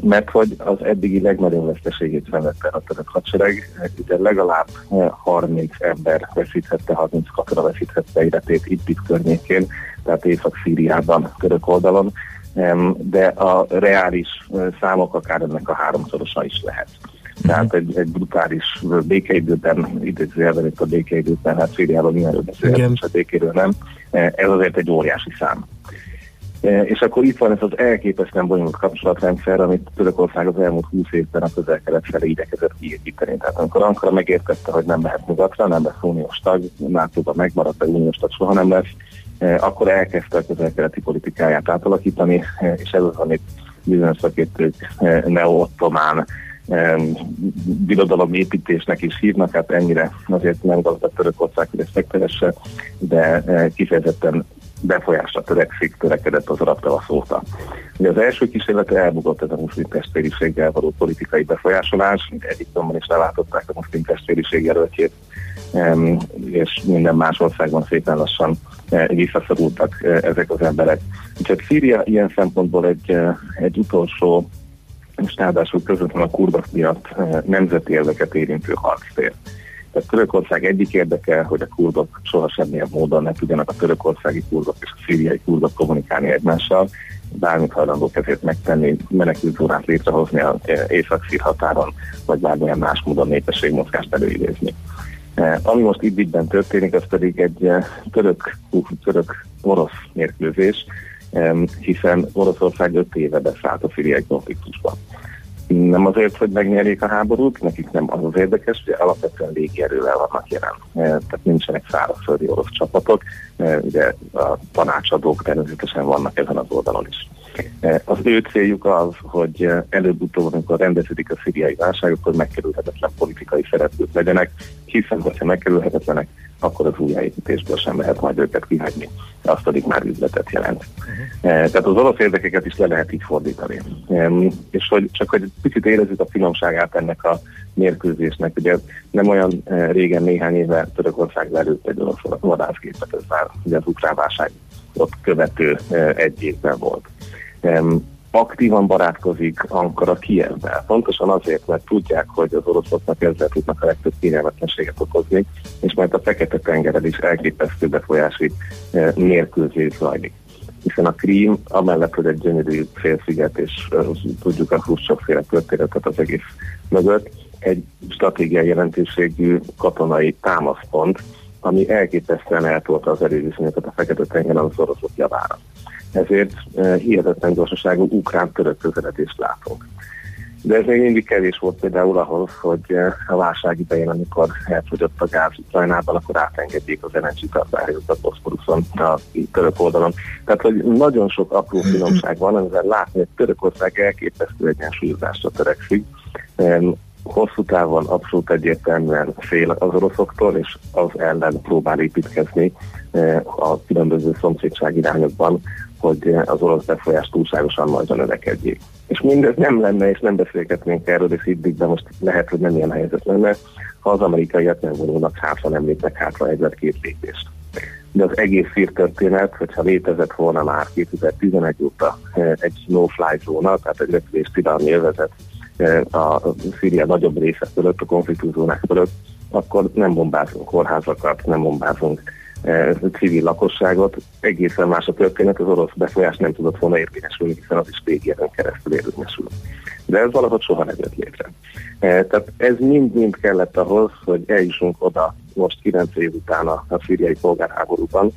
Mert hogy az eddigi legnagyobb veszteségét szenvedte a török hadsereg, de legalább eh, 30 ember veszíthette, 30 katona veszíthette életét itt, itt környékén, tehát Észak-Szíriában, török oldalon, de a reális számok akár ennek a háromszorosa is lehet. Tehát egy, egy brutális békeidőben, idézőjelben itt a békeidőben, hát Szíriában mindenről Igen. beszélhetünk, és a békéről nem. Eh, Ez azért egy óriási szám. E, És akkor itt van ez az elképesztően bonyolult kapcsolatrendszer, amit Törökország az elmúlt 20 évben a közel-kelet felé igyekezett kiépíteni. Tehát amikor Ankara megértette, hogy nem lehet nyugatra, nem lesz uniós tag, nato megmaradt, de uniós tag soha nem lesz, e, akkor elkezdte a közel-keleti politikáját átalakítani, e, és ez az, amit bizonyos szakértők e, neo-ottomán em, birodalomépítésnek is hívnak, hát ennyire azért nem gazdag Törökország, hogy ezt megtehesse, de eh, kifejezetten befolyásra törekszik, törekedett az arab tavasz óta. Ugye az első kísérlete elbukott ez a muszlim testvériséggel való politikai befolyásolás, Egyiptomban is leváltották a muszlim testvériség jelöltjét, és minden más országban szépen lassan eh, visszaszorultak eh, ezek az emberek. Úgyhogy Szíria ilyen szempontból egy, egy utolsó és ráadásul közvetlenül a kurdak miatt eh, nemzeti érdeket érintő harctér. Tehát Törökország egyik érdeke, hogy a kurdok soha semmilyen módon ne tudjanak a törökországi kurdok és a szíriai kurdok kommunikálni egymással, bármit hajlandók ezért megtenni, menekültzónát létrehozni az észak-szír határon, vagy bármilyen más módon népességmozgást előidézni. Ami most Idlibben történik, az pedig egy török, török orosz mérkőzés, hiszen Oroszország öt éve beszállt a szíriai konfliktusba. Nem azért, hogy megnyerjék a háborút, nekik nem az az érdekes, hogy alapvetően légierővel vannak jelen. Tehát nincsenek szárazföldi orosz csapatok, ugye a tanácsadók természetesen vannak ezen az oldalon is. Az ő céljuk az, hogy előbb-utóbb, amikor rendeződik a szíriai válság, akkor megkerülhetetlen politikai szereplők legyenek, hiszen ha megkerülhetetlenek, akkor az újjáépítésből sem lehet majd őket kihagyni. Azt pedig már üzletet jelent. Uh-huh. Tehát az orosz érdekeket is le lehet így fordítani. És hogy csak hogy picit érezzük a finomságát ennek a mérkőzésnek, ugye nem olyan eh, régen, néhány éve Törökország lelőtt egy orosz vadászgépet, ez már ugye az ukrán válság ott követő eh, egy évben volt aktívan barátkozik Ankara Kievvel. Pontosan azért, mert tudják, hogy az oroszoknak ezzel tudnak a legtöbb kényelmetlenséget okozni, és majd a Fekete-tengeren is elképesztő befolyási eh, mérkőzés zajlik. Hiszen a Krím, amellett, hogy egy gyönyörű félsziget, és uh, tudjuk a sokféle történetet az egész mögött, egy stratégiai jelentőségű katonai támaszpont, ami elképesztően eltolta az erőviszonyokat a Fekete-tengeren az oroszok javára ezért eh, hihetetlen gyorsaságú ukrán-török közeledést látunk. De ez még mindig kevés volt például ahhoz, hogy eh, a válság idején, amikor elfogyott a gáz Ukrajnában, akkor átengedjék az LNG tartályokat a Boszporuszon, a török oldalon. Tehát, hogy nagyon sok apró finomság van, amivel látni, hogy Törökország elképesztő egyensúlyozásra törekszik. Hosszú távon abszolút egyértelműen fél az oroszoktól, és az ellen próbál építkezni eh, a különböző szomszédság irányokban, hogy az orosz befolyás túlságosan nagyra növekedjék. És mindez nem lenne, és nem beszélgetnénk erről, és itt, de most lehet, hogy nem ilyen helyzet lenne, ha az amerikaiak nem vonulnak hátra, nem lépnek hátra egyet két lépést. De az egész történet, hogyha létezett volna már 2011 óta eh, egy no-fly zóna, tehát egy repülés tilalmi övezet eh, a Szíria nagyobb része fölött, a konfliktuszónák fölött, akkor nem bombázunk kórházakat, nem bombázunk civil lakosságot. Egészen más a történet, az orosz befolyás nem tudott volna érvényesülni, hiszen az is tégeren keresztül érvényesül. De ez valahogy soha nem jött létre. E, tehát ez mind-mind kellett ahhoz, hogy eljussunk oda most 9 év után a, a szíriai polgárháborúban,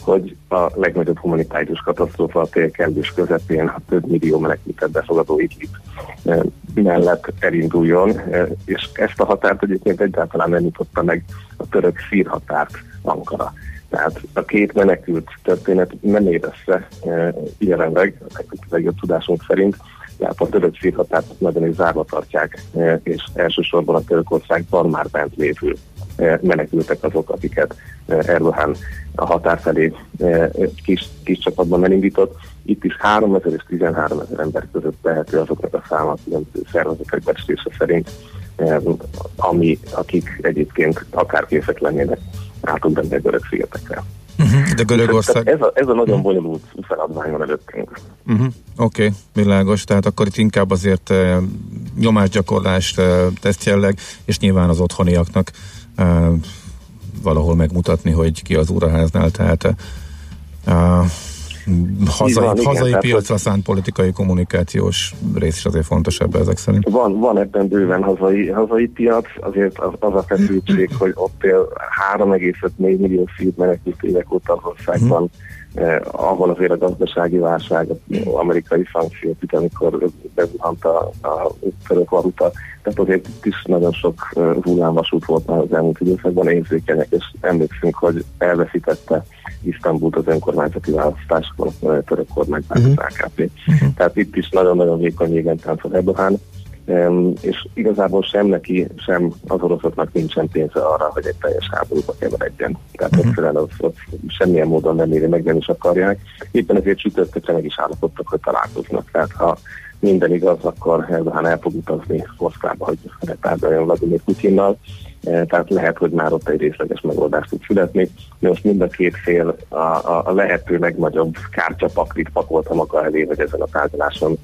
hogy a legnagyobb humanitárius katasztrófa a térkelős közepén a több millió menekültet befogadó Idlib e, mellett elinduljon, és ezt a határt egyébként egyáltalán nem nyitotta meg a török szír határt Ankara. Tehát a két menekült történet nem érezze e, jelenleg, a legjobb tudásunk szerint, tehát a török szírhatárt nagyon is zárva tartják, e, és elsősorban a Törökországban már bent lévő e, menekültek azok, akiket Erdogan a határ felé kis, kis csapatban elindított. Itt is 3000 és 13 ezer ember között tehető azoknak a száma különböző szervezetek becslése szerint, ami, akik egyébként akár készek lennének átugrani a görög szigetekre. Uh-huh, de Görögország... Ez a, ez a nagyon uh-huh. bonyolult feladvány van előttünk. Uh-huh. Oké, okay, világos. Tehát akkor itt inkább azért uh, nyomásgyakorlást uh, teszt jelleg, és nyilván az otthoniaknak uh, valahol megmutatni, hogy ki az úraháznál. Tehát uh, hazai, van, hazai igen, piacra tehát, szánt politikai kommunikációs rész is azért fontos ebben ezek szerint. Van, van ebben bőven hazai, hazai piac, azért az, az a feszültség, hogy ott él 3,5 millió szív menekült évek óta az országban, hmm eh, ahol azért a gazdasági válság, az amerikai szankciók, amikor bezuhant a, a török valuta, tehát azért itt is nagyon sok uh, hullámvasút volt már az elmúlt időszakban érzékenyek, és emlékszünk, hogy elveszítette Isztambult az önkormányzati választásokon a török kormánypárt uh-huh. AKP. Uh-huh. Tehát itt is nagyon-nagyon vékony jégen táncol Erdogan, és igazából sem neki, sem az oroszoknak nincsen pénze arra, hogy egy teljes háborúba keveredjen. Tehát uh-huh. egyszerűen az, az semmilyen módon nem éri meg, nem is akarják. Éppen ezért csütörtökre meg is állapodtak, hogy találkoznak. Tehát ha minden igaz, akkor Erdogan el fog utazni Moszkvába, hogy tárgyaljon Vladimir Putyinnal, e, tehát lehet, hogy már ott egy részleges megoldást tud születni. Most mind a két fél a, a, a lehető legnagyobb kártyapaklit pakolta maga elé, hogy ezen a tárgyaláson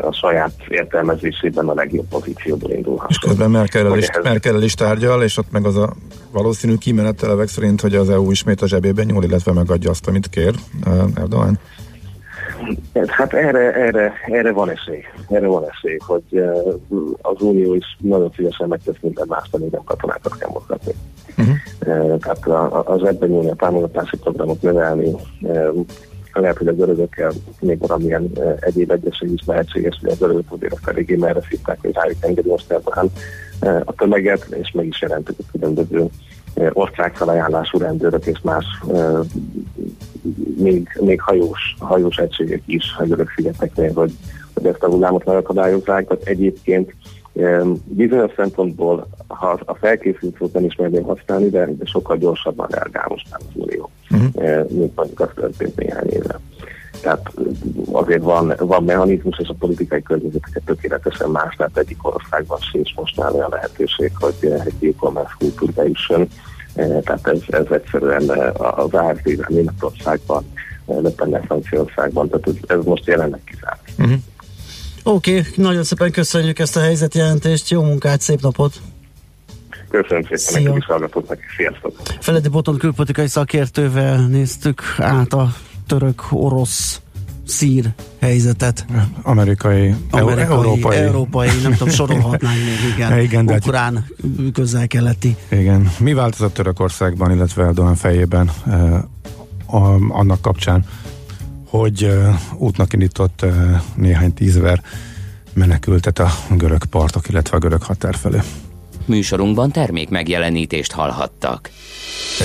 a saját értelmezésében a legjobb pozícióból indulhat. És közben Merkel is, Merkel is tárgyal, és ott meg az a valószínű kimenetelevek szerint, hogy az EU ismét a zsebében nyúl, illetve megadja azt, amit kér Erdogan. Hát erre, erre, erre van esély. Erre van esély, hogy eh, az Unió is nagyon szívesen megtesz minden más, nem katonákat kell mozgatni. Uh-huh. tehát az ebben nyúlni a támogatási programot növelni, lehet, hogy a görögökkel még valamilyen egyéb egyeség is lehetséges, hogy a görögök azért eléggé merre szívták, hogy rájuk engedi most el a tömeget, és meg is jelentük a különböző osztrák felajánlású rendőrök és más még, még hajós, hajós egységek is a görög szigeteknél, hogy, hogy ezt a hullámot megakadályozzák, tehát egyébként bizonyos szempontból, ha a felkészült szót nem ismerném használni, de, de sokkal gyorsabban reagál most már az Unió, uh-huh. mint mondjuk az történt néhány éve. Tehát azért van, van mechanizmus, és a politikai környezeteket tökéletesen más, tehát egyik országban sincs most már olyan lehetőség, hogy egy e-commerce kultúr bejusson. Tehát ez, ez egyszerűen az AFD-ben Németországban, Le Franciaországban, tehát ez, ez most jelenleg kizárt. Uh-huh. Oké, okay, nagyon szépen köszönjük ezt a helyzetjelentést, jó munkát, szép napot! Köszönöm szépen nekik is hallgatóknak, sziasztok! Feledi Boton külpolitikai szakértővel néztük át a török-orosz szír helyzetet. Amerikai, Amerikai európai. európai, nem tudom, sorolhatnánk még, igen. igen de Ukrán, közel-keleti. Igen. Mi változott Törökországban, illetve Erdogan fejében eh, a, annak kapcsán, hogy uh, útnak indított uh, néhány tízver menekültet a görög partok, illetve a görög határ felé. Műsorunkban termék megjelenítést hallhattak.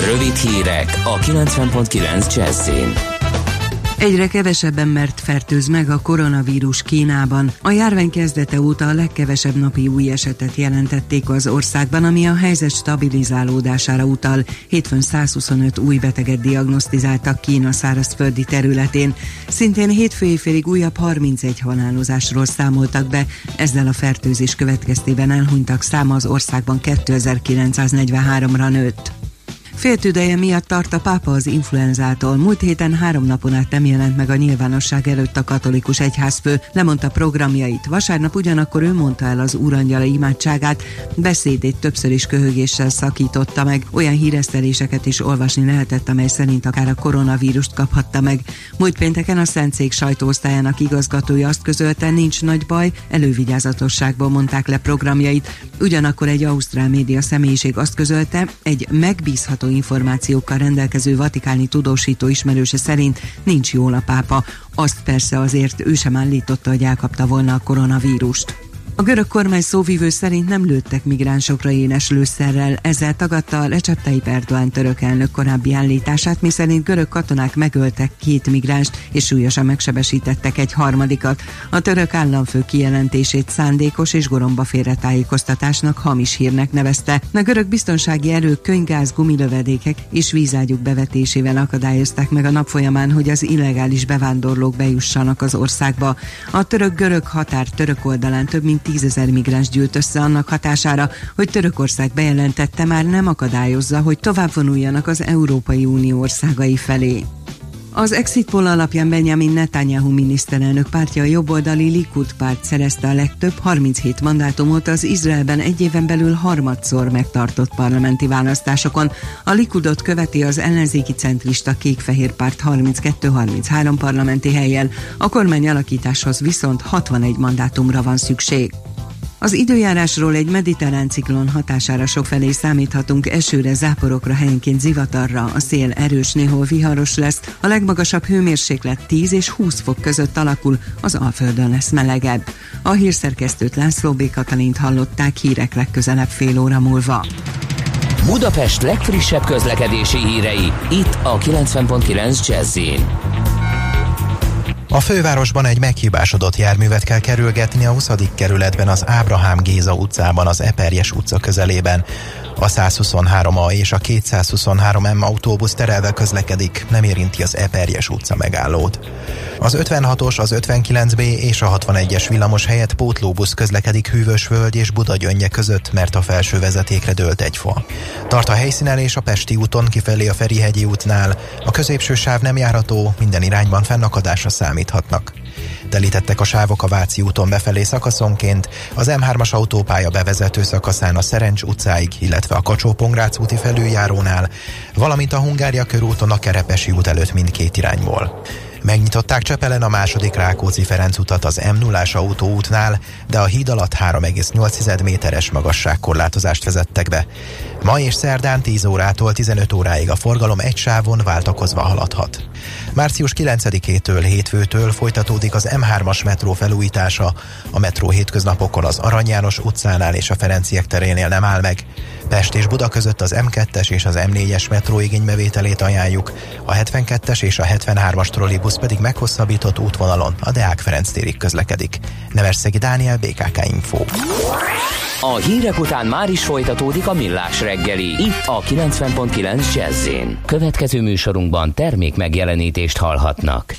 Rövid hírek a 90.9 Jazzin. Egyre kevesebb embert fertőz meg a koronavírus Kínában. A járvány kezdete óta a legkevesebb napi új esetet jelentették az országban, ami a helyzet stabilizálódására utal. Hétfőn 125 új beteget diagnosztizáltak Kína szárazföldi területén. Szintén hétfői félig újabb 31 halálozásról számoltak be. Ezzel a fertőzés következtében elhunytak száma az országban 2943-ra nőtt. Féltüdeje miatt tart a pápa az influenzától. Múlt héten három napon át nem jelent meg a nyilvánosság előtt a katolikus egyházfő, lemondta programjait. Vasárnap ugyanakkor ő mondta el az úrangyala imádságát, beszédét többször is köhögéssel szakította meg. Olyan híreszteléseket is olvasni lehetett, amely szerint akár a koronavírust kaphatta meg. Múlt pénteken a Szentszék sajtóosztályának igazgatója azt közölte, nincs nagy baj, elővigyázatosságból mondták le programjait. Ugyanakkor egy ausztrál média személyiség azt közölte, egy megbízható megbízható információkkal rendelkező vatikáni tudósító ismerőse szerint nincs jól a pápa. Azt persze azért ő sem állította, hogy elkapta volna a koronavírust. A görög kormány szóvívő szerint nem lőttek migránsokra énes lőszerrel, ezzel tagadta a Recep Tayyip Erdoğan török elnök korábbi állítását, miszerint görög katonák megöltek két migránst és súlyosan megsebesítettek egy harmadikat. A török államfő kijelentését szándékos és goromba félretájékoztatásnak hamis hírnek nevezte. A görög biztonsági erők könygáz, gumilövedékek és vízágyuk bevetésével akadályozták meg a nap folyamán, hogy az illegális bevándorlók bejussanak az országba. A török-görög határ török oldalán több mint tízezer migráns gyűlt össze annak hatására, hogy Törökország bejelentette már nem akadályozza, hogy tovább vonuljanak az Európai Unió országai felé. Az exit poll alapján Benjamin Netanyahu miniszterelnök pártja a jobboldali Likud párt szerezte a legtöbb 37 mandátumot az Izraelben egy éven belül harmadszor megtartott parlamenti választásokon. A Likudot követi az ellenzéki centrista kék-fehér párt 32-33 parlamenti helyjel, a kormány alakításhoz viszont 61 mandátumra van szükség. Az időjárásról egy mediterrán ciklon hatására sokfelé számíthatunk esőre, záporokra, helyenként zivatarra, a szél erős, néhol viharos lesz, a legmagasabb hőmérséklet 10 és 20 fok között alakul, az Alföldön lesz melegebb. A hírszerkesztőt László B. Katalint hallották hírek legközelebb fél óra múlva. Budapest legfrissebb közlekedési hírei, itt a 90.9 jazz a fővárosban egy meghibásodott járművet kell kerülgetni a 20. kerületben az Ábrahám Géza utcában az Eperjes utca közelében. A 123A és a 223M autóbusz terelve közlekedik, nem érinti az Eperjes utca megállót. Az 56-os, az 59B és a 61-es villamos helyett pótlóbusz közlekedik Hűvösvölgy és Budagyönnye között, mert a felső vezetékre dőlt egy fa. Tart a helyszínen és a Pesti úton kifelé a Ferihegyi útnál. A középső sáv nem járható, minden irányban fennakadásra számíthatnak. Telítettek a sávok a Váci úton befelé szakaszonként, az M3-as autópálya bevezető szakaszán a Szerencs utcáig, illetve a kacsó úti felüljárónál, valamint a Hungária körúton a Kerepesi út előtt mindkét irányból. Megnyitották Csepelen a második Rákóczi-Ferenc utat az m 0 autóútnál, de a híd alatt 3,8 méteres magasságkorlátozást vezettek be. Ma és szerdán 10 órától 15 óráig a forgalom egy sávon váltakozva haladhat. Március 9-től hétfőtől folytatódik az M3-as metró felújítása. A metró hétköznapokon az Arany János utcánál és a Ferenciek terénél nem áll meg. Pest és Buda között az M2-es és az M4-es metró igénybevételét ajánljuk, a 72-es és a 73-as trollibusz pedig meghosszabbított útvonalon a Deák Ferenc térig közlekedik. Neverszegi Dániel, BKK Info. A hírek után már is folytatódik a millás reggeli, itt a 90.9 jazz Következő műsorunkban termék megjelenítést hallhatnak.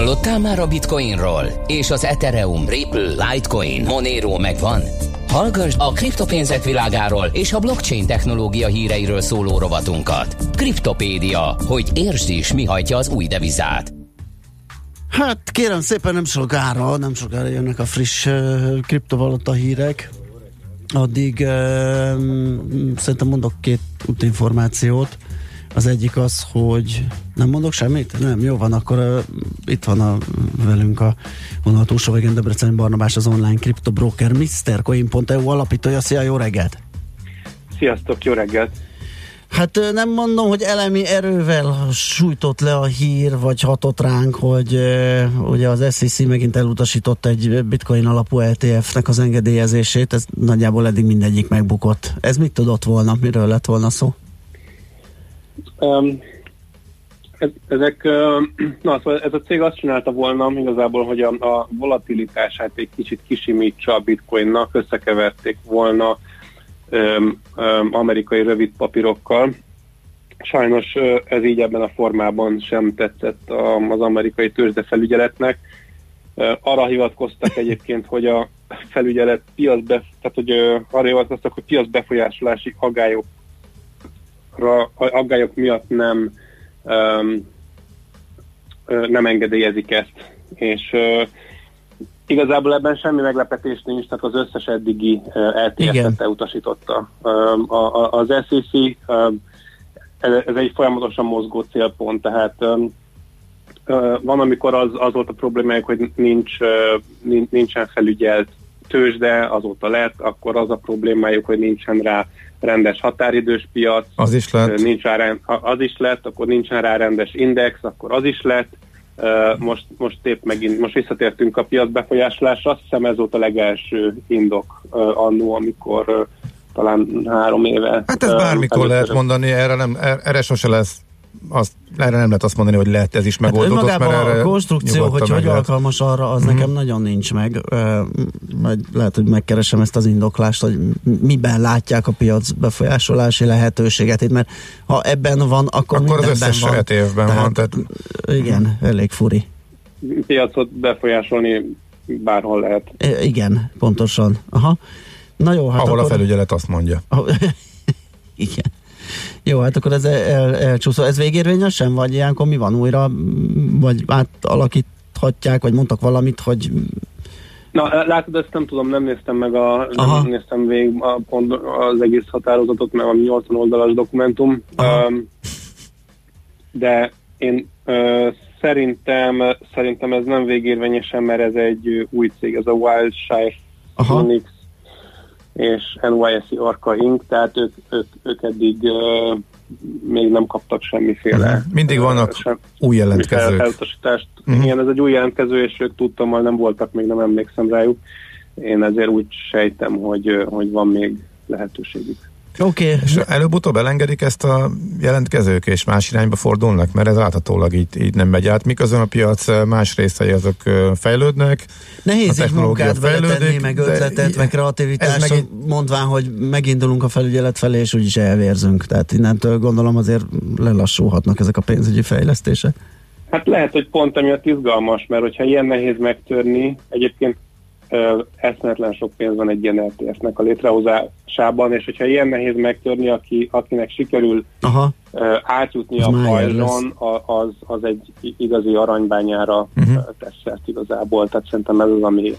Hallottál már a Bitcoinról? És az Ethereum, Ripple, Litecoin, Monero megvan? Hallgass a kriptopénzek világáról és a blockchain technológia híreiről szóló rovatunkat. Kriptopédia, hogy értsd is, mi hajtja az új devizát. Hát kérem szépen nem sokára, nem sokára jönnek a friss uh, kriptovaluta hírek. Addig uh, szerintem mondok két útinformációt. Az egyik az, hogy nem mondok semmit? Nem, jó van, akkor uh, itt van a, velünk a vonal túlsó végén Debrecen Barnabás, az online kriptobroker, MrCoin.eu alapítója. Szia, jó reggelt! Sziasztok, jó reggelt! Hát nem mondom, hogy elemi erővel sújtott le a hír, vagy hatott ránk, hogy uh, ugye az SEC megint elutasított egy bitcoin alapú LTF-nek az engedélyezését, ez nagyjából eddig mindegyik megbukott. Ez mit tudott volna, miről lett volna szó? Um, ez, ezek, na, szóval ez a cég azt csinálta volna igazából, hogy a, a volatilitását egy kicsit kisimítsa a bitcoinnak, összekeverték volna um, um, amerikai rövid papírokkal. Sajnos ez így ebben a formában sem tetszett az amerikai tőzsdefelügyeletnek. Arra hivatkoztak egyébként, hogy a felügyelet piac tehát hogy arra hivatkoztak, hogy piac befolyásolási aggályok aggályok miatt nem um, nem engedélyezik ezt, és uh, Igazából ebben semmi meglepetés nincs, tehát az összes eddigi uh, LTS-et elutasította. Uh, a, a, az SEC uh, ez, ez egy folyamatosan mozgó célpont, tehát um, uh, van, amikor az, az volt a problémájuk, hogy nincs, uh, nincsen felügyelt tőzsde, azóta lett, akkor az a problémájuk, hogy nincsen rá rendes határidős piac. Az is lett. Nincs rá, az is lett, akkor nincsen rá rendes index, akkor az is lett. Most, most épp megint, most visszatértünk a piac befolyásolásra, azt hiszem ez volt a legelső indok annó, amikor talán három éve. Hát ez bármikor lehet mondani, erre, nem, erre sose lesz azt, erre nem lehet azt mondani, hogy lehet ez is hát megoldódott, hát mert erre a konstrukció, hogy hogy alkalmas arra, az mm. nekem nagyon nincs meg. Majd lehet, hogy megkeresem ezt az indoklást, hogy miben látják a piac befolyásolási lehetőséget, mert ha ebben van, akkor, akkor az összes van. évben tehát, van. Tehát... Igen, elég furi. Piacot befolyásolni bárhol lehet. Igen, pontosan. Aha. Na jó, hát Ahol akkor... a felügyelet azt mondja. Igen. Jó, hát akkor ez el, elcsúszó. Ez végérvényesen, vagy ilyenkor mi van újra, vagy átalakíthatják, vagy mondtak valamit, hogy Na, látod, ezt nem tudom, nem néztem meg a, Aha. nem néztem végig a, pont az egész határozatot, mert a 80 oldalas dokumentum. Um, de én uh, szerintem, szerintem ez nem végérvényesen, mert ez egy új cég, ez a Wildshire Phoenix és NYSE Arca Inc., tehát ők, ők, ők eddig uh, még nem kaptak semmiféle... Uh-huh. Mindig vannak sem, új jelentkezők. Elutasítást. Uh-huh. Igen, ez egy új jelentkező, és ők tudtam, nem voltak, még nem emlékszem rájuk. Én ezért úgy sejtem, hogy, hogy van még lehetőségük. Oké. Okay. És előbb-utóbb elengedik ezt a jelentkezők, és más irányba fordulnak, mert ez áthatólag így, így nem megy át, miközben a piac más részei azok fejlődnek. Nehéz így munkát beletenni, meg ötletet, meg kreativitást, megint... mondván, hogy megindulunk a felügyelet felé, és úgyis elvérzünk. Tehát innentől gondolom azért lelassulhatnak ezek a pénzügyi fejlesztések. Hát lehet, hogy pont emiatt izgalmas, mert hogyha ilyen nehéz megtörni, egyébként eszmetlen sok pénz van egy ilyen LTS-nek a létrehozásában, és hogyha ilyen nehéz megtörni, aki, akinek sikerül Aha. átjutni az a pajzson, az, az egy igazi aranybányára uh-huh. tesz szert igazából, tehát szerintem ez az, ami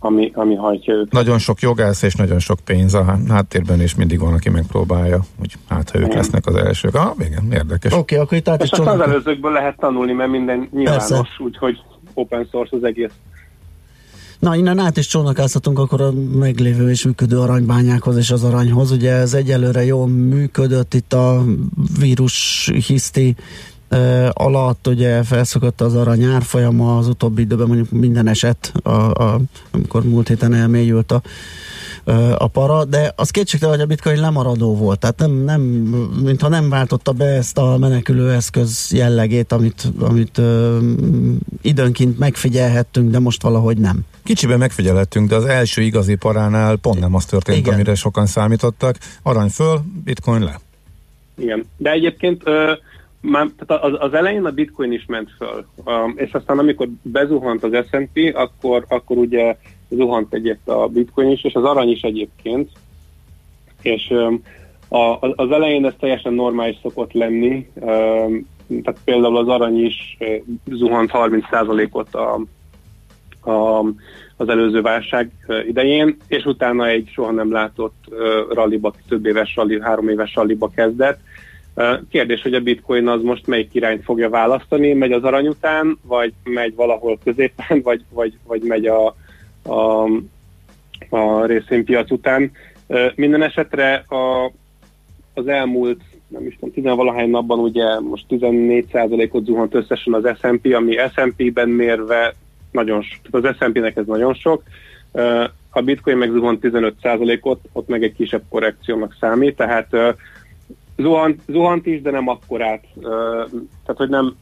ami, ami hajtja őket. Nagyon sok jogász és nagyon sok pénz a háttérben, és mindig van, aki megpróbálja, hogy hát ha ők igen. lesznek az elsők. Ah, igen, érdekes. Oké, okay, akkor itt át is És az előzőkből lehet tanulni, mert minden nyilvános, úgyhogy open source az egész. Na, innen át is csónakázhatunk akkor a meglévő és működő aranybányákhoz és az aranyhoz. Ugye ez egyelőre jól működött itt a vírus hiszti alatt ugye felszokott az arany árfolyama az utóbbi időben mondjuk minden eset, a, a, amikor múlt héten elmélyült a a para, de az kétségtelen, hogy a bitcoin lemaradó volt, tehát nem, nem, mintha nem váltotta be ezt a menekülő eszköz jellegét, amit, amit ö, időnként megfigyelhettünk, de most valahogy nem. Kicsiben megfigyelhettünk, de az első igazi paránál pont nem az történt, Igen. amire sokan számítottak. Arany föl, bitcoin le. Igen, de egyébként ö, már, tehát az, az elején a bitcoin is ment föl, um, és aztán amikor bezuhant az S&P, akkor, akkor ugye zuhant egyet a bitcoin is, és az arany is egyébként. És um, a, az elején ez teljesen normális szokott lenni, um, tehát például az arany is uh, zuhant 30%-ot a, a, az előző válság uh, idején, és utána egy soha nem látott uh, ralliba, több éves rally, három éves ralliba kezdett. Kérdés, hogy a bitcoin az most melyik irányt fogja választani, megy az arany után, vagy megy valahol középen, vagy, vagy, vagy megy a, a, a részvénypiac után. Minden esetre a, az elmúlt nem is tudom, 10 valahány napban ugye most 14%-ot zuhant összesen az S&P, ami S&P-ben mérve nagyon sok, az S&P-nek ez nagyon sok, a bitcoin meg zuhant 15%-ot, ott meg egy kisebb korrekciónak számít, tehát zuhant, zuhant is, de nem akkorát, tehát hogy nem,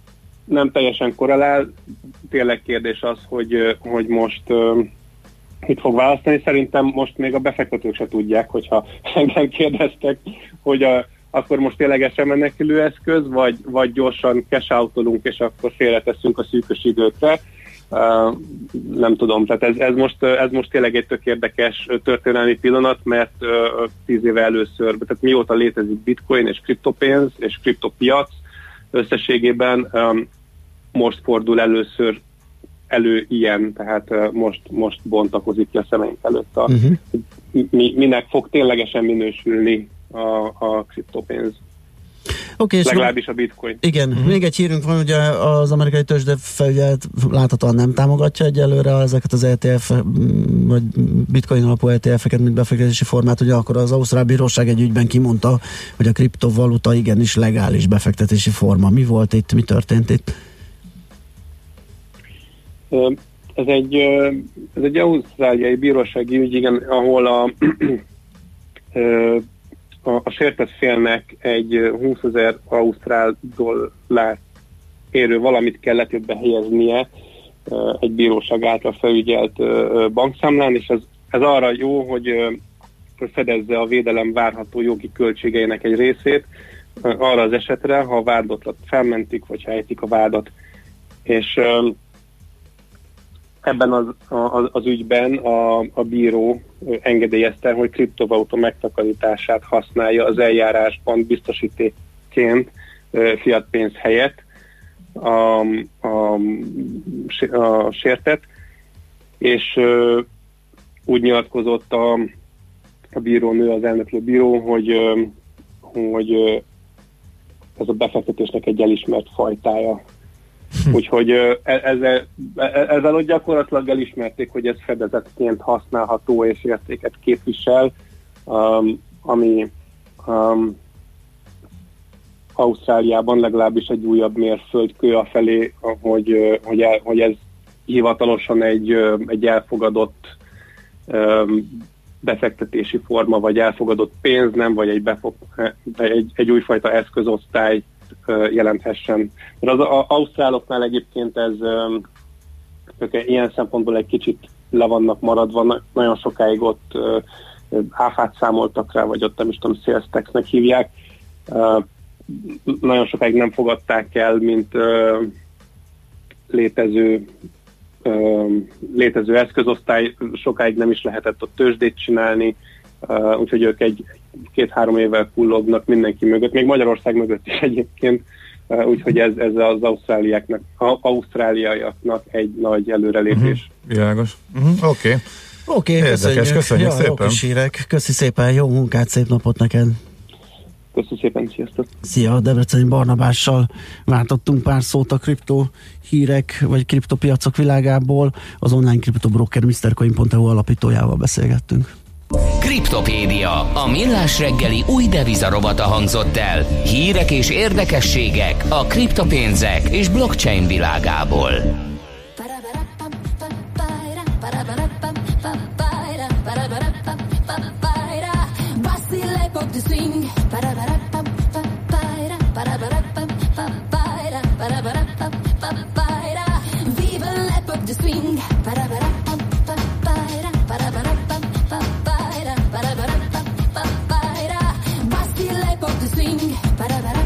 nem teljesen korrelál, tényleg kérdés az, hogy, hogy most mit fog választani. Szerintem most még a befektetők se tudják, hogyha engem kérdeztek, hogy a, akkor most ténylegesen menekülő eszköz, vagy, vagy gyorsan cash és akkor félreteszünk a szűkös időkre. Nem tudom, tehát ez, ez, most, ez most tényleg egy tök érdekes történelmi pillanat, mert tíz éve először, tehát mióta létezik bitcoin és kriptopénz és kriptopiac összességében most fordul először elő ilyen, tehát most, most bontakozik ki a szemeink előtt a, Uh-huh. mi, minek fog ténylegesen minősülni a, a kriptopénz. Oké, és Legalábbis a bitcoin. Igen, uh-huh. még egy hírünk van, ugye az amerikai tőzsde felügyelet láthatóan nem támogatja egyelőre ezeket az ETF mm, vagy bitcoin alapú ETF-eket, mint befektetési formát, ugye akkor az Ausztrál Bíróság egy ügyben kimondta, hogy a kriptovaluta igenis legális befektetési forma. Mi volt itt, mi történt itt? Ez egy, ez egy ausztráliai bírósági ügy, igen, ahol a, a, a sértett félnek egy ö, 20 ezer ausztrál dollár érő valamit kellett jobb behelyeznie ö, egy bíróság által felügyelt bankszámlán, és ez, ez arra jó, hogy fedezze a védelem várható jogi költségeinek egy részét arra az esetre, ha a vádlottat felmentik, vagy ha ejtik a vádat. És ebben az, az, az ügyben a, a bíró engedélyezte, hogy kriptovaluta megtakarítását használja az eljárásban biztosítékként fiat pénz helyett a, a, a sértet, és úgy nyilatkozott a, a bírónő, az elnöklő bíró, hogy, hogy ez a befektetésnek egy elismert fajtája Úgyhogy e- ezzel, e- ezzel ott gyakorlatilag elismerték, hogy ez fedezetként használható és értéket képvisel, um, ami um, Ausztráliában legalábbis egy újabb mérföldkő a felé, hogy, hogy, hogy ez hivatalosan egy, egy elfogadott um, befektetési forma, vagy elfogadott pénz, nem, vagy egy, befog, egy, egy újfajta eszközosztály jelenthessen. Mert az, ausztráloknál egyébként ez ők ilyen szempontból egy kicsit le vannak maradva, nagyon sokáig ott áfát számoltak rá, vagy ott nem is tudom, sales taxnek hívják. Nagyon sokáig nem fogadták el, mint létező létező eszközosztály, sokáig nem is lehetett ott tőzsdét csinálni, úgyhogy ők egy két-három évvel kullognak mindenki mögött, még Magyarország mögött is egyébként, úgyhogy ez, ez az ausztráliáknak, ausztráliaiaknak egy nagy előrelépés. Uh-huh. Világos. Uh-huh. Oké. Okay. Oké, okay, köszönjük. köszönjük ja, szépen. Hírek. Köszi szépen, jó munkát, szép napot neked. Köszönöm szépen, sziasztok! Szia, Debreceni Barnabással váltottunk pár szót a kriptó hírek, vagy kriptopiacok világából. Az online kriptobroker MrCoin.eu alapítójával beszélgettünk. Kriptopédia, a millás reggeli új devizarobata hangzott el. Hírek és érdekességek a kriptopénzek és blockchain világából. Viva la pop de swing, para para ring. Ba-da-ba-da.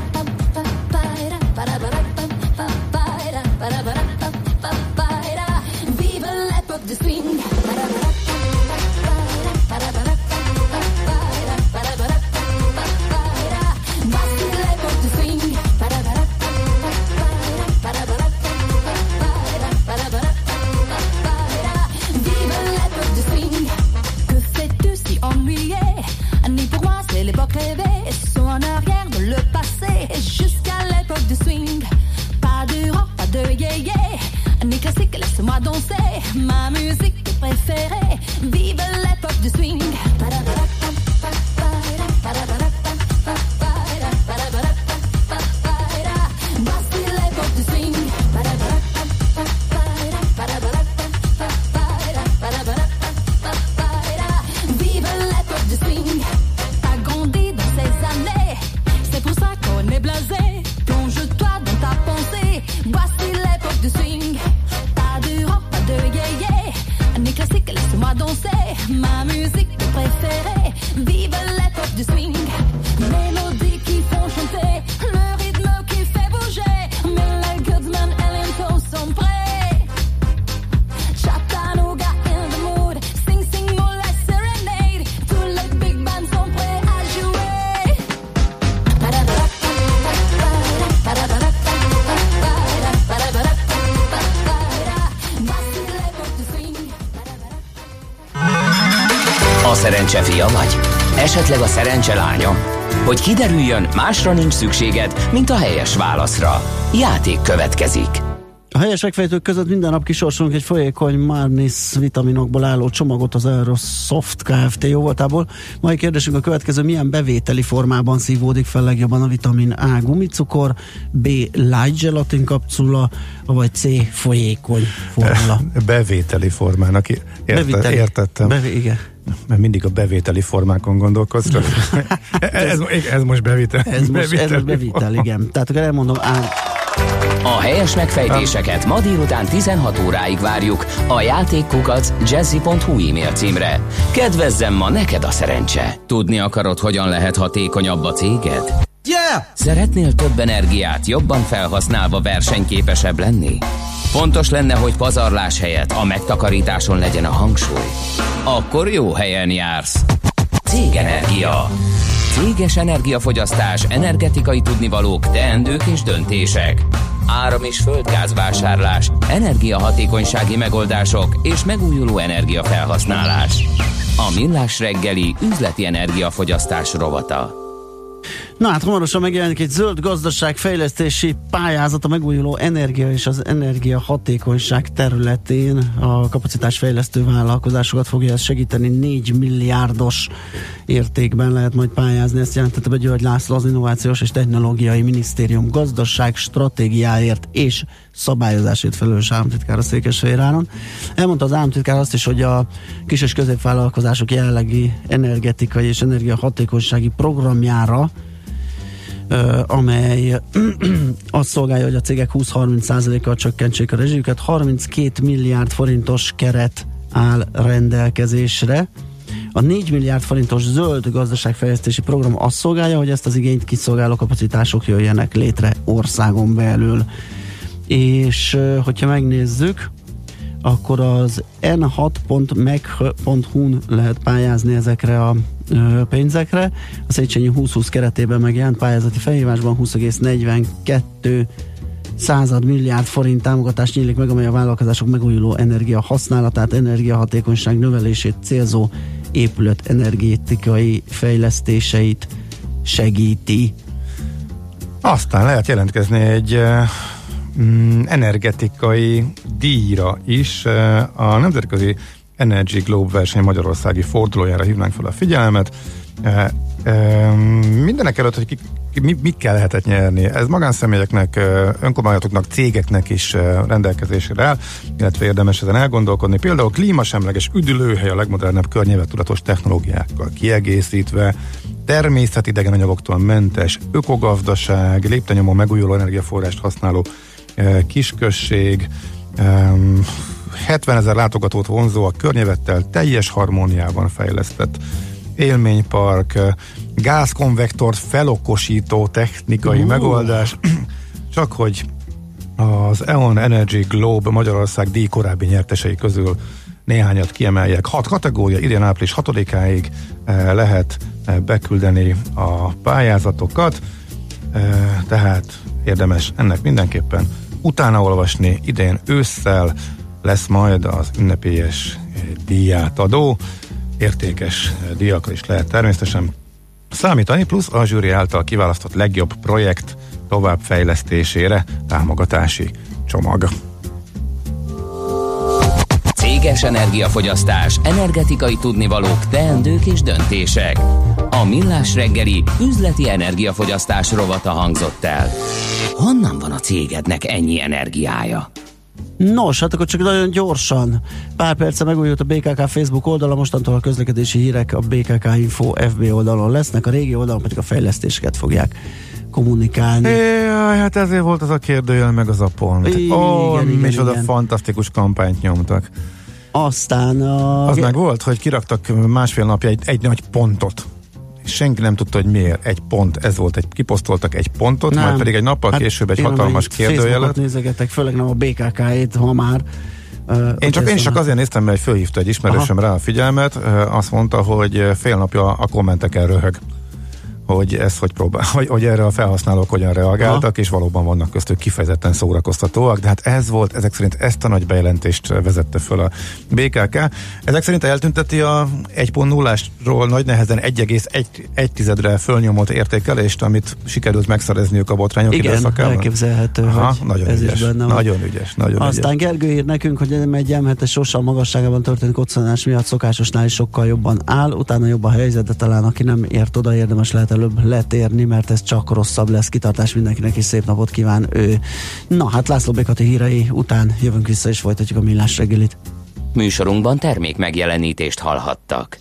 danser, ma musique préférée, vive la szerencse fia vagy? Esetleg a szerencse lánya? Hogy kiderüljön, másra nincs szükséged, mint a helyes válaszra. Játék következik. A helyes megfejtők között minden nap kisorsolunk egy folyékony Marnis vitaminokból álló csomagot az Aerosoft Kft. jóvoltából. Mai kérdésünk a következő, milyen bevételi formában szívódik fel legjobban a vitamin A gumicukor, B light gelatin kapszula, vagy C folyékony formula. Bevételi formának érte, Bevételi. értettem. Bevé- igen. Mert mindig a bevételi formákon gondolkozz. ez, ez most bevétel. Ez most, ez most bevitel, igen. Tehát akkor elmondom, á, A helyes megfejtéseket ma délután 16 óráig várjuk a játékkukac jazzy.hu e-mail címre. Kedvezzem ma neked a szerencse. Tudni akarod, hogyan lehet hatékonyabb a céged? Yeah! Szeretnél több energiát jobban felhasználva versenyképesebb lenni? Fontos lenne, hogy pazarlás helyett a megtakarításon legyen a hangsúly. Akkor jó helyen jársz. Cégenergia. Céges energiafogyasztás, energetikai tudnivalók, teendők és döntések. Áram- és földgázvásárlás, energiahatékonysági megoldások és megújuló energiafelhasználás. A Millás reggeli üzleti energiafogyasztás rovata. Na hát hamarosan megjelenik egy zöld gazdaság fejlesztési pályázat a megújuló energia és az energia hatékonyság területén. A kapacitásfejlesztő vállalkozásokat fogja ez segíteni. 4 milliárdos értékben lehet majd pályázni. Ezt jelentette be György László, az Innovációs és Technológiai Minisztérium gazdaság stratégiáért és szabályozásért felelős államtitkár a Székesfehérváron. Elmondta az államtitkár azt is, hogy a kis és középvállalkozások jelenlegi energetikai és energiahatékonysági programjára amely azt szolgálja, hogy a cégek 20-30%-kal csökkentsék a rezsijüket. 32 milliárd forintos keret áll rendelkezésre. A 4 milliárd forintos zöld gazdaságfejlesztési program azt szolgálja, hogy ezt az igényt kiszolgáló kapacitások jöjjenek létre országon belül. És hogyha megnézzük, akkor az n6.meg.hu-n lehet pályázni ezekre a pénzekre. A Széchenyi 2020 keretében megjelent pályázati felhívásban 20,42 század milliárd forint támogatást nyílik meg, amely a vállalkozások megújuló energia használatát, energiahatékonyság növelését célzó épület energetikai fejlesztéseit segíti. Aztán lehet jelentkezni egy mm, energetikai díjra is. A Nemzetközi Energy Globe verseny Magyarországi fordulójára hívnánk fel a figyelmet. Eh, eh, Mindenek előtt, hogy ki, mi, mit kell lehetett nyerni. Ez magánszemélyeknek, eh, önkormányzatoknak, cégeknek is eh, rendelkezésre áll, illetve érdemes ezen elgondolkodni. Például klímasemleges üdülőhely a legmodernebb környezettudatos technológiákkal kiegészítve, természetidegen anyagoktól mentes ökogazdaság, léptenyomó megújuló energiaforrást használó eh, kisközség, 70 ezer látogatót vonzó a környezettel teljes harmóniában fejlesztett élménypark, gázkonvektort felokosító technikai Ú. megoldás, csak hogy az EON Energy Globe Magyarország díj korábbi nyertesei közül néhányat kiemeljek. Hat kategória, idén április 6-áig eh, lehet eh, beküldeni a pályázatokat, eh, tehát érdemes ennek mindenképpen utána olvasni. Idén ősszel lesz majd az ünnepélyes eh, díjátadó, értékes eh, díjakra is lehet természetesen számítani, plusz a zsűri által kiválasztott legjobb projekt továbbfejlesztésére támogatási csomag. Céges energiafogyasztás, energetikai tudnivalók, teendők és döntések. A Millás reggeli üzleti energiafogyasztás rovata hangzott el. Honnan van a cégednek ennyi energiája? Nos, hát akkor csak nagyon gyorsan. Pár perce megújult a BKK Facebook oldala, mostantól a közlekedési hírek a BKK Info FB oldalon lesznek, a régi oldalon pedig a fejlesztéseket fogják kommunikálni. Jaj, hát ezért volt az a kérdőjel, meg az a pont. Ó, igen, mi igen, oda igen. fantasztikus kampányt nyomtak. Aztán a... Az meg volt, hogy kiraktak másfél napja egy, egy nagy pontot. Senki nem tudta, hogy miért. Egy pont, ez volt, egy, kiposztoltak egy pontot, Nem. majd pedig egy nappal később egy hatalmas kérdőjelet. nézegetek, főleg nem a BKK-ét, ha már. Uh, Én csak, én csak azért néztem, mert fölhívta egy ismerősöm rá a figyelmet, azt mondta, hogy fél napja a kommenteken röhög hogy ez hogy próbál, hogy, hogy erre a felhasználók hogyan reagáltak, Aha. és valóban vannak köztük kifejezetten szórakoztatóak, de hát ez volt, ezek szerint ezt a nagy bejelentést vezette föl a BKK. Ezek szerint eltünteti a 1.0-ásról nagy nehezen 1,1-re fölnyomott értékelést, amit sikerült megszerezniük a botrányok Igen, időszakában. elképzelhető, Aha, hogy nagyon ez ügyes, is benne van. nagyon ügyes, nagyon Aztán ügyes. Gergő ír nekünk, hogy egy M1 sossal magasságában történt koccanás miatt szokásosnál is sokkal jobban áll, utána jobb a helyzet, de talán aki nem ért oda, érdemes lehet előbb letérni, mert ez csak rosszabb lesz. Kitartás mindenkinek is szép napot kíván ő. Na hát László Békati hírei után jövünk vissza és folytatjuk a millás reggelit. Műsorunkban termék megjelenítést hallhattak.